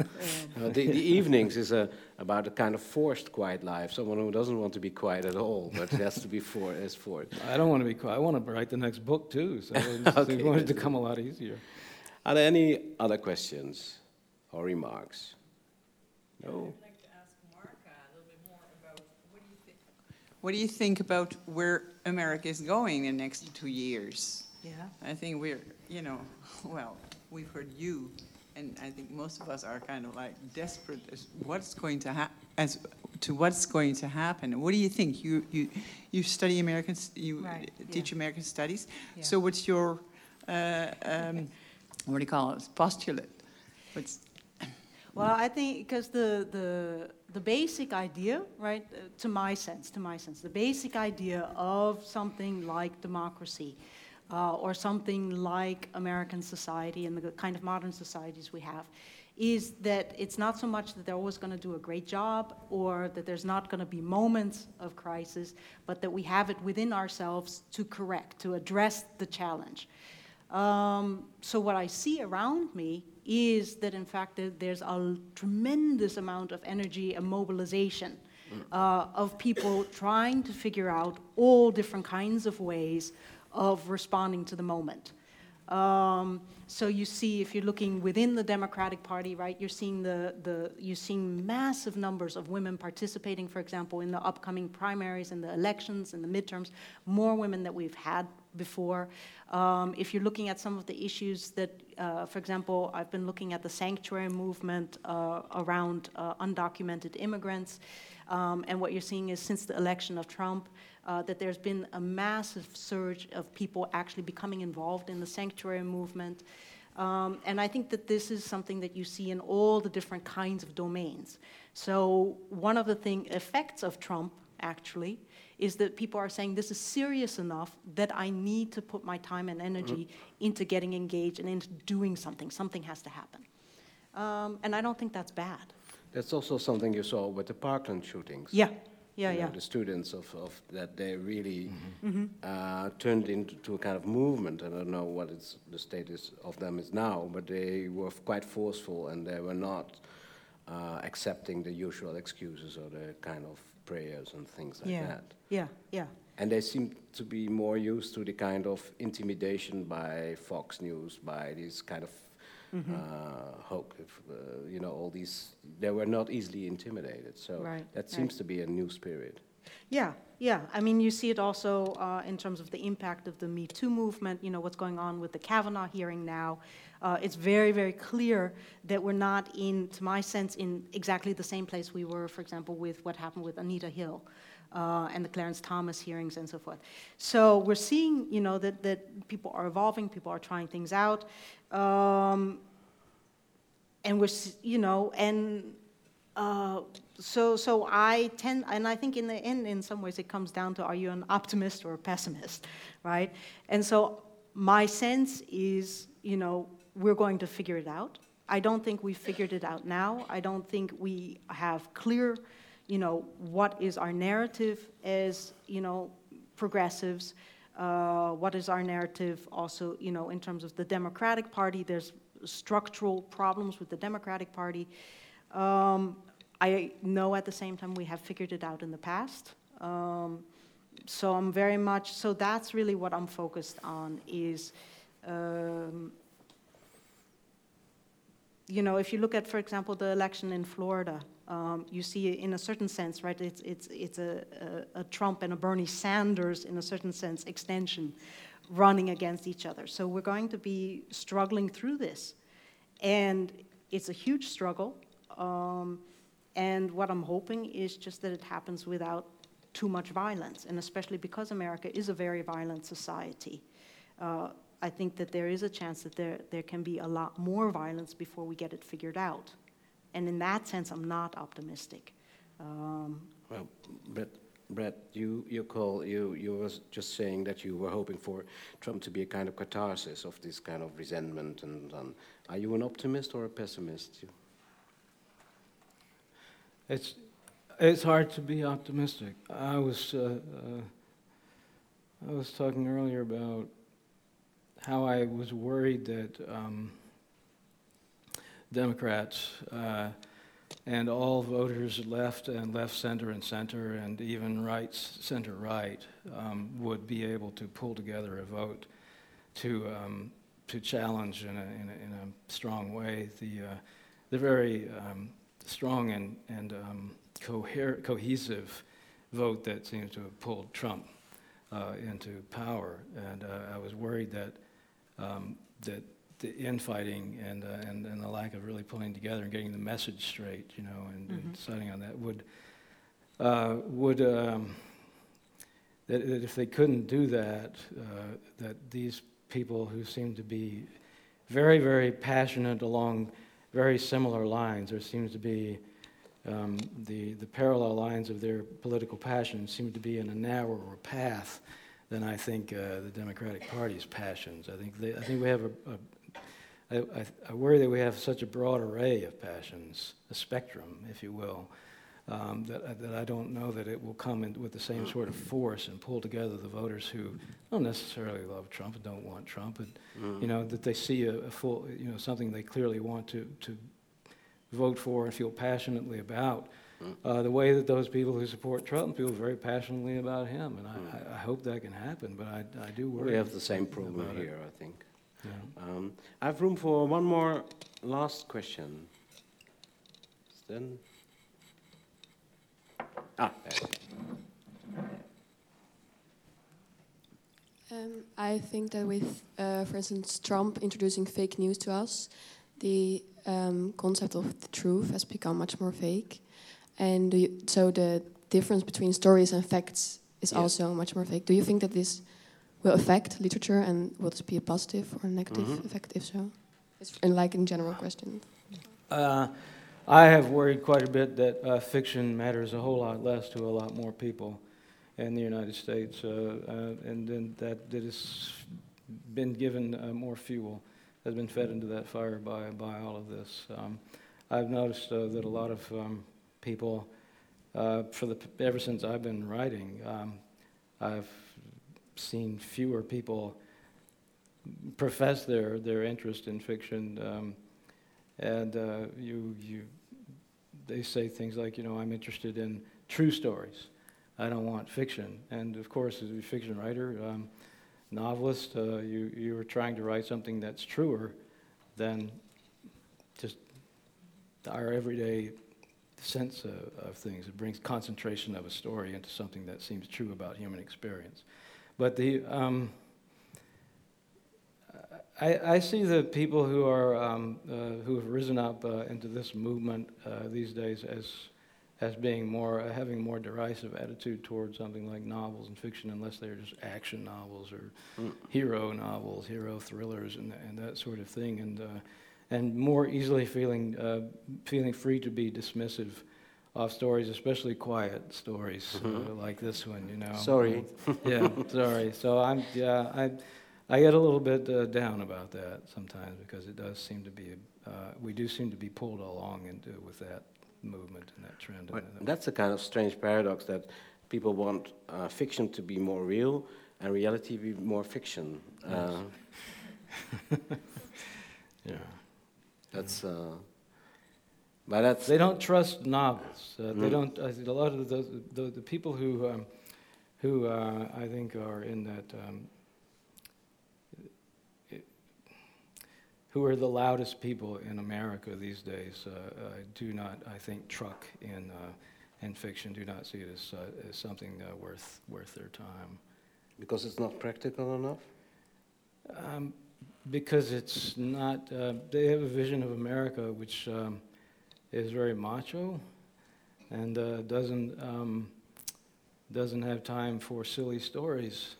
Uh, the, the evenings is a, about a kind of forced quiet life. Someone who doesn't want to be quiet at all, but it has to be for is forced. I don't want to be quiet. I want to write the next book too, so it's Okay, going to come a lot easier. Are there any other questions or remarks? No. I'd like to ask Mark a little bit more about what do you think? What do you think about where America is going in the next two years? Yeah. I think we're, you know, well, we've heard you, and I think most of us are kind of like desperate as what's going to hap, as to what's going to happen. What do you think? You you you study American, you Right, teach American studies. Yeah. So what's your, uh, um, what do you call it? Postulate. What's Well, I think because the, the, the basic idea, right, uh, to my sense, to my sense, the basic idea of something like democracy uh, or something like American society and the kind of modern societies we have is that it's not so much that they're always going to do a great job or that there's not going to be moments of crisis, but that we have it within ourselves to correct, to address the challenge. Um, so what I see around me is that in fact there's a tremendous amount of energy and mobilization uh, of people trying to figure out all different kinds of ways of responding to the moment. Um, so you see, if you're looking within the Democratic Party, right, you're seeing the, the you're seeing massive numbers of women participating, for example, in the upcoming primaries and the elections and the midterms, more women that we've had before. Um, if you're looking at some of the issues that, uh, for example, I've been looking at the sanctuary movement uh, around uh, undocumented immigrants, um, and what you're seeing is since the election of Trump, uh, that there's been a massive surge of people actually becoming involved in the sanctuary movement. Um, and I think that this is something that you see in all the different kinds of domains. So one of the thing effects of Trump actually is that people are saying this is serious enough that I need to put my time and energy into getting engaged and into doing something. Something has to happen. Um, and I don't think that's bad. That's also something you saw with the Parkland shootings. Yeah, yeah, you know, yeah. the students of, of that they really Mm-hmm. uh, turned into a kind of movement. I don't know what it's, the status of them is now, but they were quite forceful and they were not uh, accepting the usual excuses or the kind of prayers and things like yeah, that. yeah, yeah. And they seem to be more used to the kind of intimidation by Fox News, by these kind of Mm-hmm. uh, hoax, uh, you know, all these. They were not easily intimidated. So Right, that right. seems to be a new spirit. Yeah, yeah. I mean, you see it also uh, in terms of the impact of the Me Too movement, you know, what's going on with the Kavanaugh hearing now. Uh, it's very, very clear that we're not in, to my sense, in exactly the same place we were, for example, with what happened with Anita Hill. Uh, and the Clarence Thomas hearings and so forth. So we're seeing, you know, that, that people are evolving, people are trying things out. Um, and we're, you know, and uh, so, so I tend, and I think in the end, in some ways, it comes down to are you an optimist or a pessimist, right? And so my sense is, you know, we're going to figure it out. I don't think we've figured it out now. I don't think we have clear, you know, what is our narrative as, you know, progressives. Uh, what is our narrative also, you know, in terms of the Democratic Party? There's structural problems with the Democratic Party. Um, I know at the same time we have figured it out in the past. Um, so I'm very much, so that's really what I'm focused on is, um, you know, if you look at, for example, the election in Florida, um, you see in a certain sense, right, it's, it's, it's a, a, a Trump and a Bernie Sanders, in a certain sense, extension running against each other. So we're going to be struggling through this. And it's a huge struggle. Um, and what I'm hoping is just that it happens without too much violence, and especially because America is a very violent society. Uh, I think that there is a chance that there, there can be a lot more violence before we get it figured out. And in that sense, I'm not optimistic. Um, Well, but Brett, you, you call you you was just saying that you were hoping for Trump to be a kind of catharsis of this kind of resentment and um, are you an optimist or a pessimist? You- It's, it's hard to be optimistic. I was, uh, uh, I was talking earlier about how I was worried that um, Democrats uh, and all voters left and left center and center and even right center right um, would be able to pull together a vote to um, to challenge in a, in a, in a strong way the uh, the very um, strong and and um, coher- cohesive vote that seems to have pulled Trump uh, into power, and uh, I was worried that um, that the infighting and, uh, and and the lack of really pulling together and getting the message straight, you know, and, and deciding on that would uh, would um, that, that if they couldn't do that, uh, that these people who seem to be very very passionate along very similar lines, there seems to be um, the, the parallel lines of their political passions seem to be in a narrower path than I think uh, the Democratic Party's passions. I think, they, I think we have a, a I, I, I worry that we have such a broad array of passions, a spectrum, if you will, um, that, that I don't know that it will come in with the same sort of force and pull together the voters who don't necessarily love Trump and don't want Trump, and you know that they see a, a full, you know, something they clearly want to to vote for and feel passionately about. Uh, the way that those people who support Trump feel very passionately about him, and I, I, I hope that can happen. But I, I do worry. We have the same problem about it. here, I think. Yeah. Um, I have room for one more last question. Then. Ah. Um, I think that with, uh, for instance, Trump introducing fake news to us, the um, concept of the truth has become much more fake, and do you, so the difference between stories and facts is Yeah. also much more fake. Do you think that this will affect literature, and will this be a positive or a negative Mhm. effect? If so, it's in like in general question. Uh, I have worried quite a bit that uh, fiction matters a whole lot less to a lot more people in the United States, uh, uh, and then that that has been given uh, more fuel, has been fed into that fire by by all of this. Um, I've noticed uh, that a lot of um, people, uh, for the ever since I've been writing, um, I've seen fewer people profess their their interest in fiction. Um, and uh, you you they say things like you know I'm interested in true stories. I don't want fiction. And of course, as a fiction writer, um, novelist, uh, you you are trying to write something that's truer than just our everyday sense of, of things. It brings concentration of a story into something that seems true about human experience. But the um, I, I see the people who are um, uh, who have risen up uh, into this movement uh, these days as as being more uh, having more derisive attitude towards something like novels and fiction, unless they're just action novels or Mm. hero novels, hero thrillers, and, and that sort of thing, and uh, and more easily feeling uh, feeling free to be dismissive of stories, especially quiet stories uh, Mhm. like this one. You know. Sorry. yeah, sorry. So I'm yeah I. I get a little bit uh, down about that sometimes because it does seem to be, uh, we do seem to be pulled along into with that movement and that trend. But And, uh, that's a kind of strange paradox that people want uh, fiction to be more real and reality be more fiction. Uh, yeah. that's. But that's. They don't trust novels. Uh, They Mm. don't. I think a lot of the the, the people who um, who uh, I think are in that um, it- who are the loudest people in America these days uh, uh, do not, I think, truck in uh, in fiction. Do not see it as uh, as something uh, worth worth their time. Because it's not practical enough? Um, because it's not, uh, they have a vision of America which um, is very macho and uh, doesn't, um, doesn't have time for silly stories.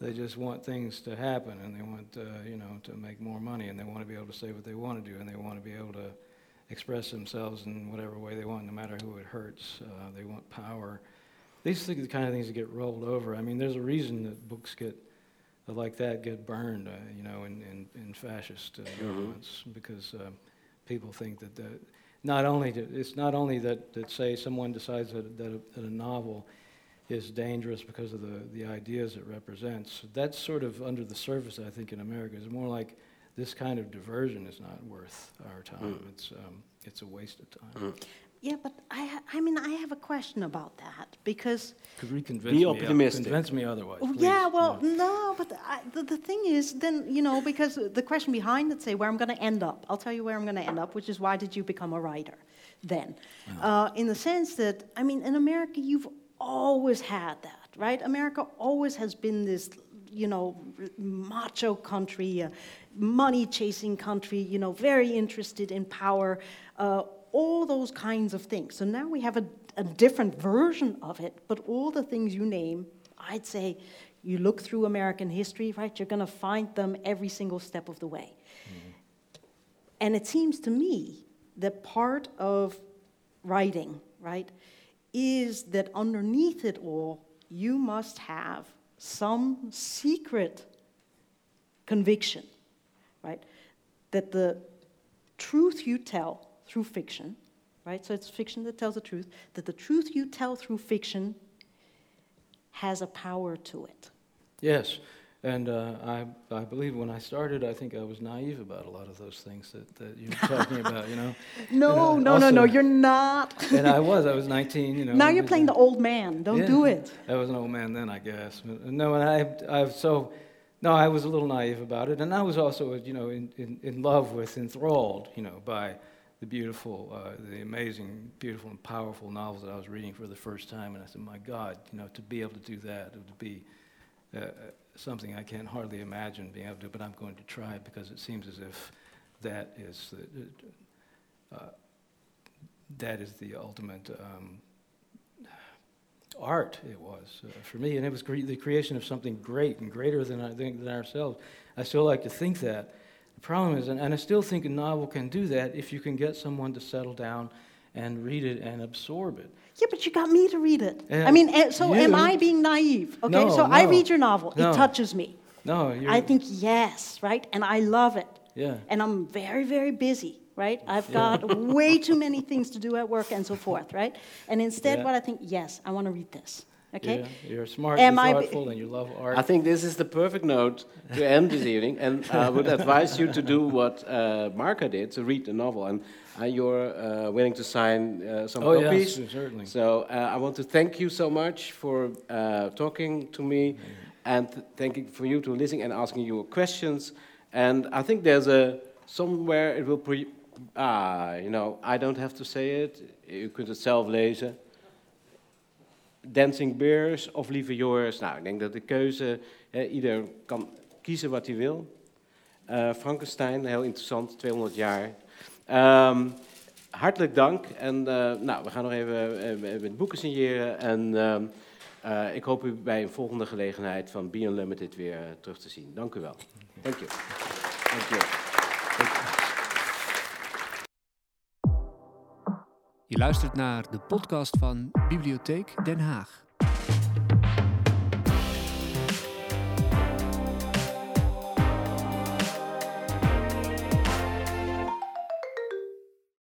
They just want things to happen and they want, uh, you know, to make more money and they want to be able to say what they want to do and they want to be able to express themselves in whatever way they want, no matter who it hurts. Uh, they want power. these are the kind of things that get rolled over. I mean, there's a reason that books get uh, like that get burned, uh, you know, in, in, in fascist uh, governments because uh, people think that the, not only to, it's not only that, that say someone decides that, that, a, that a novel is dangerous because of the, the ideas it represents. That's sort of under the surface, I think, in America. It's more like this kind of diversion is not worth our time. Mm. It's, um, it's a waste of time. Mm. Yeah, but I, ha- I mean, I have a question about that because, Could we convince Be me, optimistic. convince me otherwise? oh, yeah, well, no, but I, the, the thing is, then, you know, because the question behind it, say, where I'm going to end up. I'll tell you where I'm going to end up, which is why did you become a writer then? Uh, in the sense that, I mean, in America, you've always had that, right? America always has been this, you know, macho country, uh, money chasing country, you know, very interested in power, uh, all those kinds of things. So now we have a, a different version of it, but all the things you name, I'd say you look through American history, right? You're going to find them every single step of the way. Mm-hmm. And it seems to me that part of writing, right, is that underneath it all, you must have some secret conviction, right, that the truth you tell through fiction, right, so it's fiction that tells the truth, that the truth you tell through fiction has a power to it. Yes, and uh, I, I believe when I started, I think I was naive about a lot of those things that, that you were talking about, you know. No, And, no, uh, no, no, you're not. And I was, I was 19, you know. now you're playing the old man. Don't yeah, do it. I was an old man then, I guess. But, No, and I, I've so, no, I was a little naive about it, and I was also, you know, in, in, in love with, enthralled, you know, by the beautiful, uh, the amazing, beautiful and powerful novels that I was reading for the first time, and I said, my God, you know, to be able to do that, to be uh, uh, something I can't hardly imagine being able to do, but I'm going to try because it seems as if that is the, uh, that is the ultimate um, art. It was uh, for me, and it was cre- the creation of something great and greater than I think than ourselves. I still like to think that. The problem is, and, and I still think a novel can do that if you can get someone to settle down and read it and absorb it. Yeah, but you got me to read it. Yeah, I mean, so am I being naive? Okay, No, so I read your novel. no. It touches me. No, you're, I think yes, right? And I love it. yeah. And I'm very, very busy, right? I've got way too many things to do at work and so forth, right? And instead, Yeah. what I think, yes, I want to read this. Okay? Yeah, you're smart, Am you're I thoughtful, and you love art. I think this is the perfect note to end this evening, and I would advise you to do what uh, Marka did, to read the novel, and uh, you're uh, willing to sign uh, some oh copies. yes, certainly. So uh, I want to thank you so much for uh, talking to me, and th- thank you for you to listening and asking your questions. And I think there's a somewhere it will pre. Ah, you know, I don't have to say it. You could het zelf lezen. Dancing Bears of Lieve Joris. Nou, ik denk dat de keuze, hè, ieder kan kiezen wat hij wil. Eh, Frankenstein, heel interessant, 200 jaar. Ehm, hartelijk dank. En eh, nou, we gaan nog even eh, met boeken signeren. En ehm, eh, ik hoop u bij een volgende gelegenheid van Be Unlimited weer eh, terug te zien. Dank u wel. Dank je. Dank je. Je luistert naar de podcast van Bibliotheek Den Haag.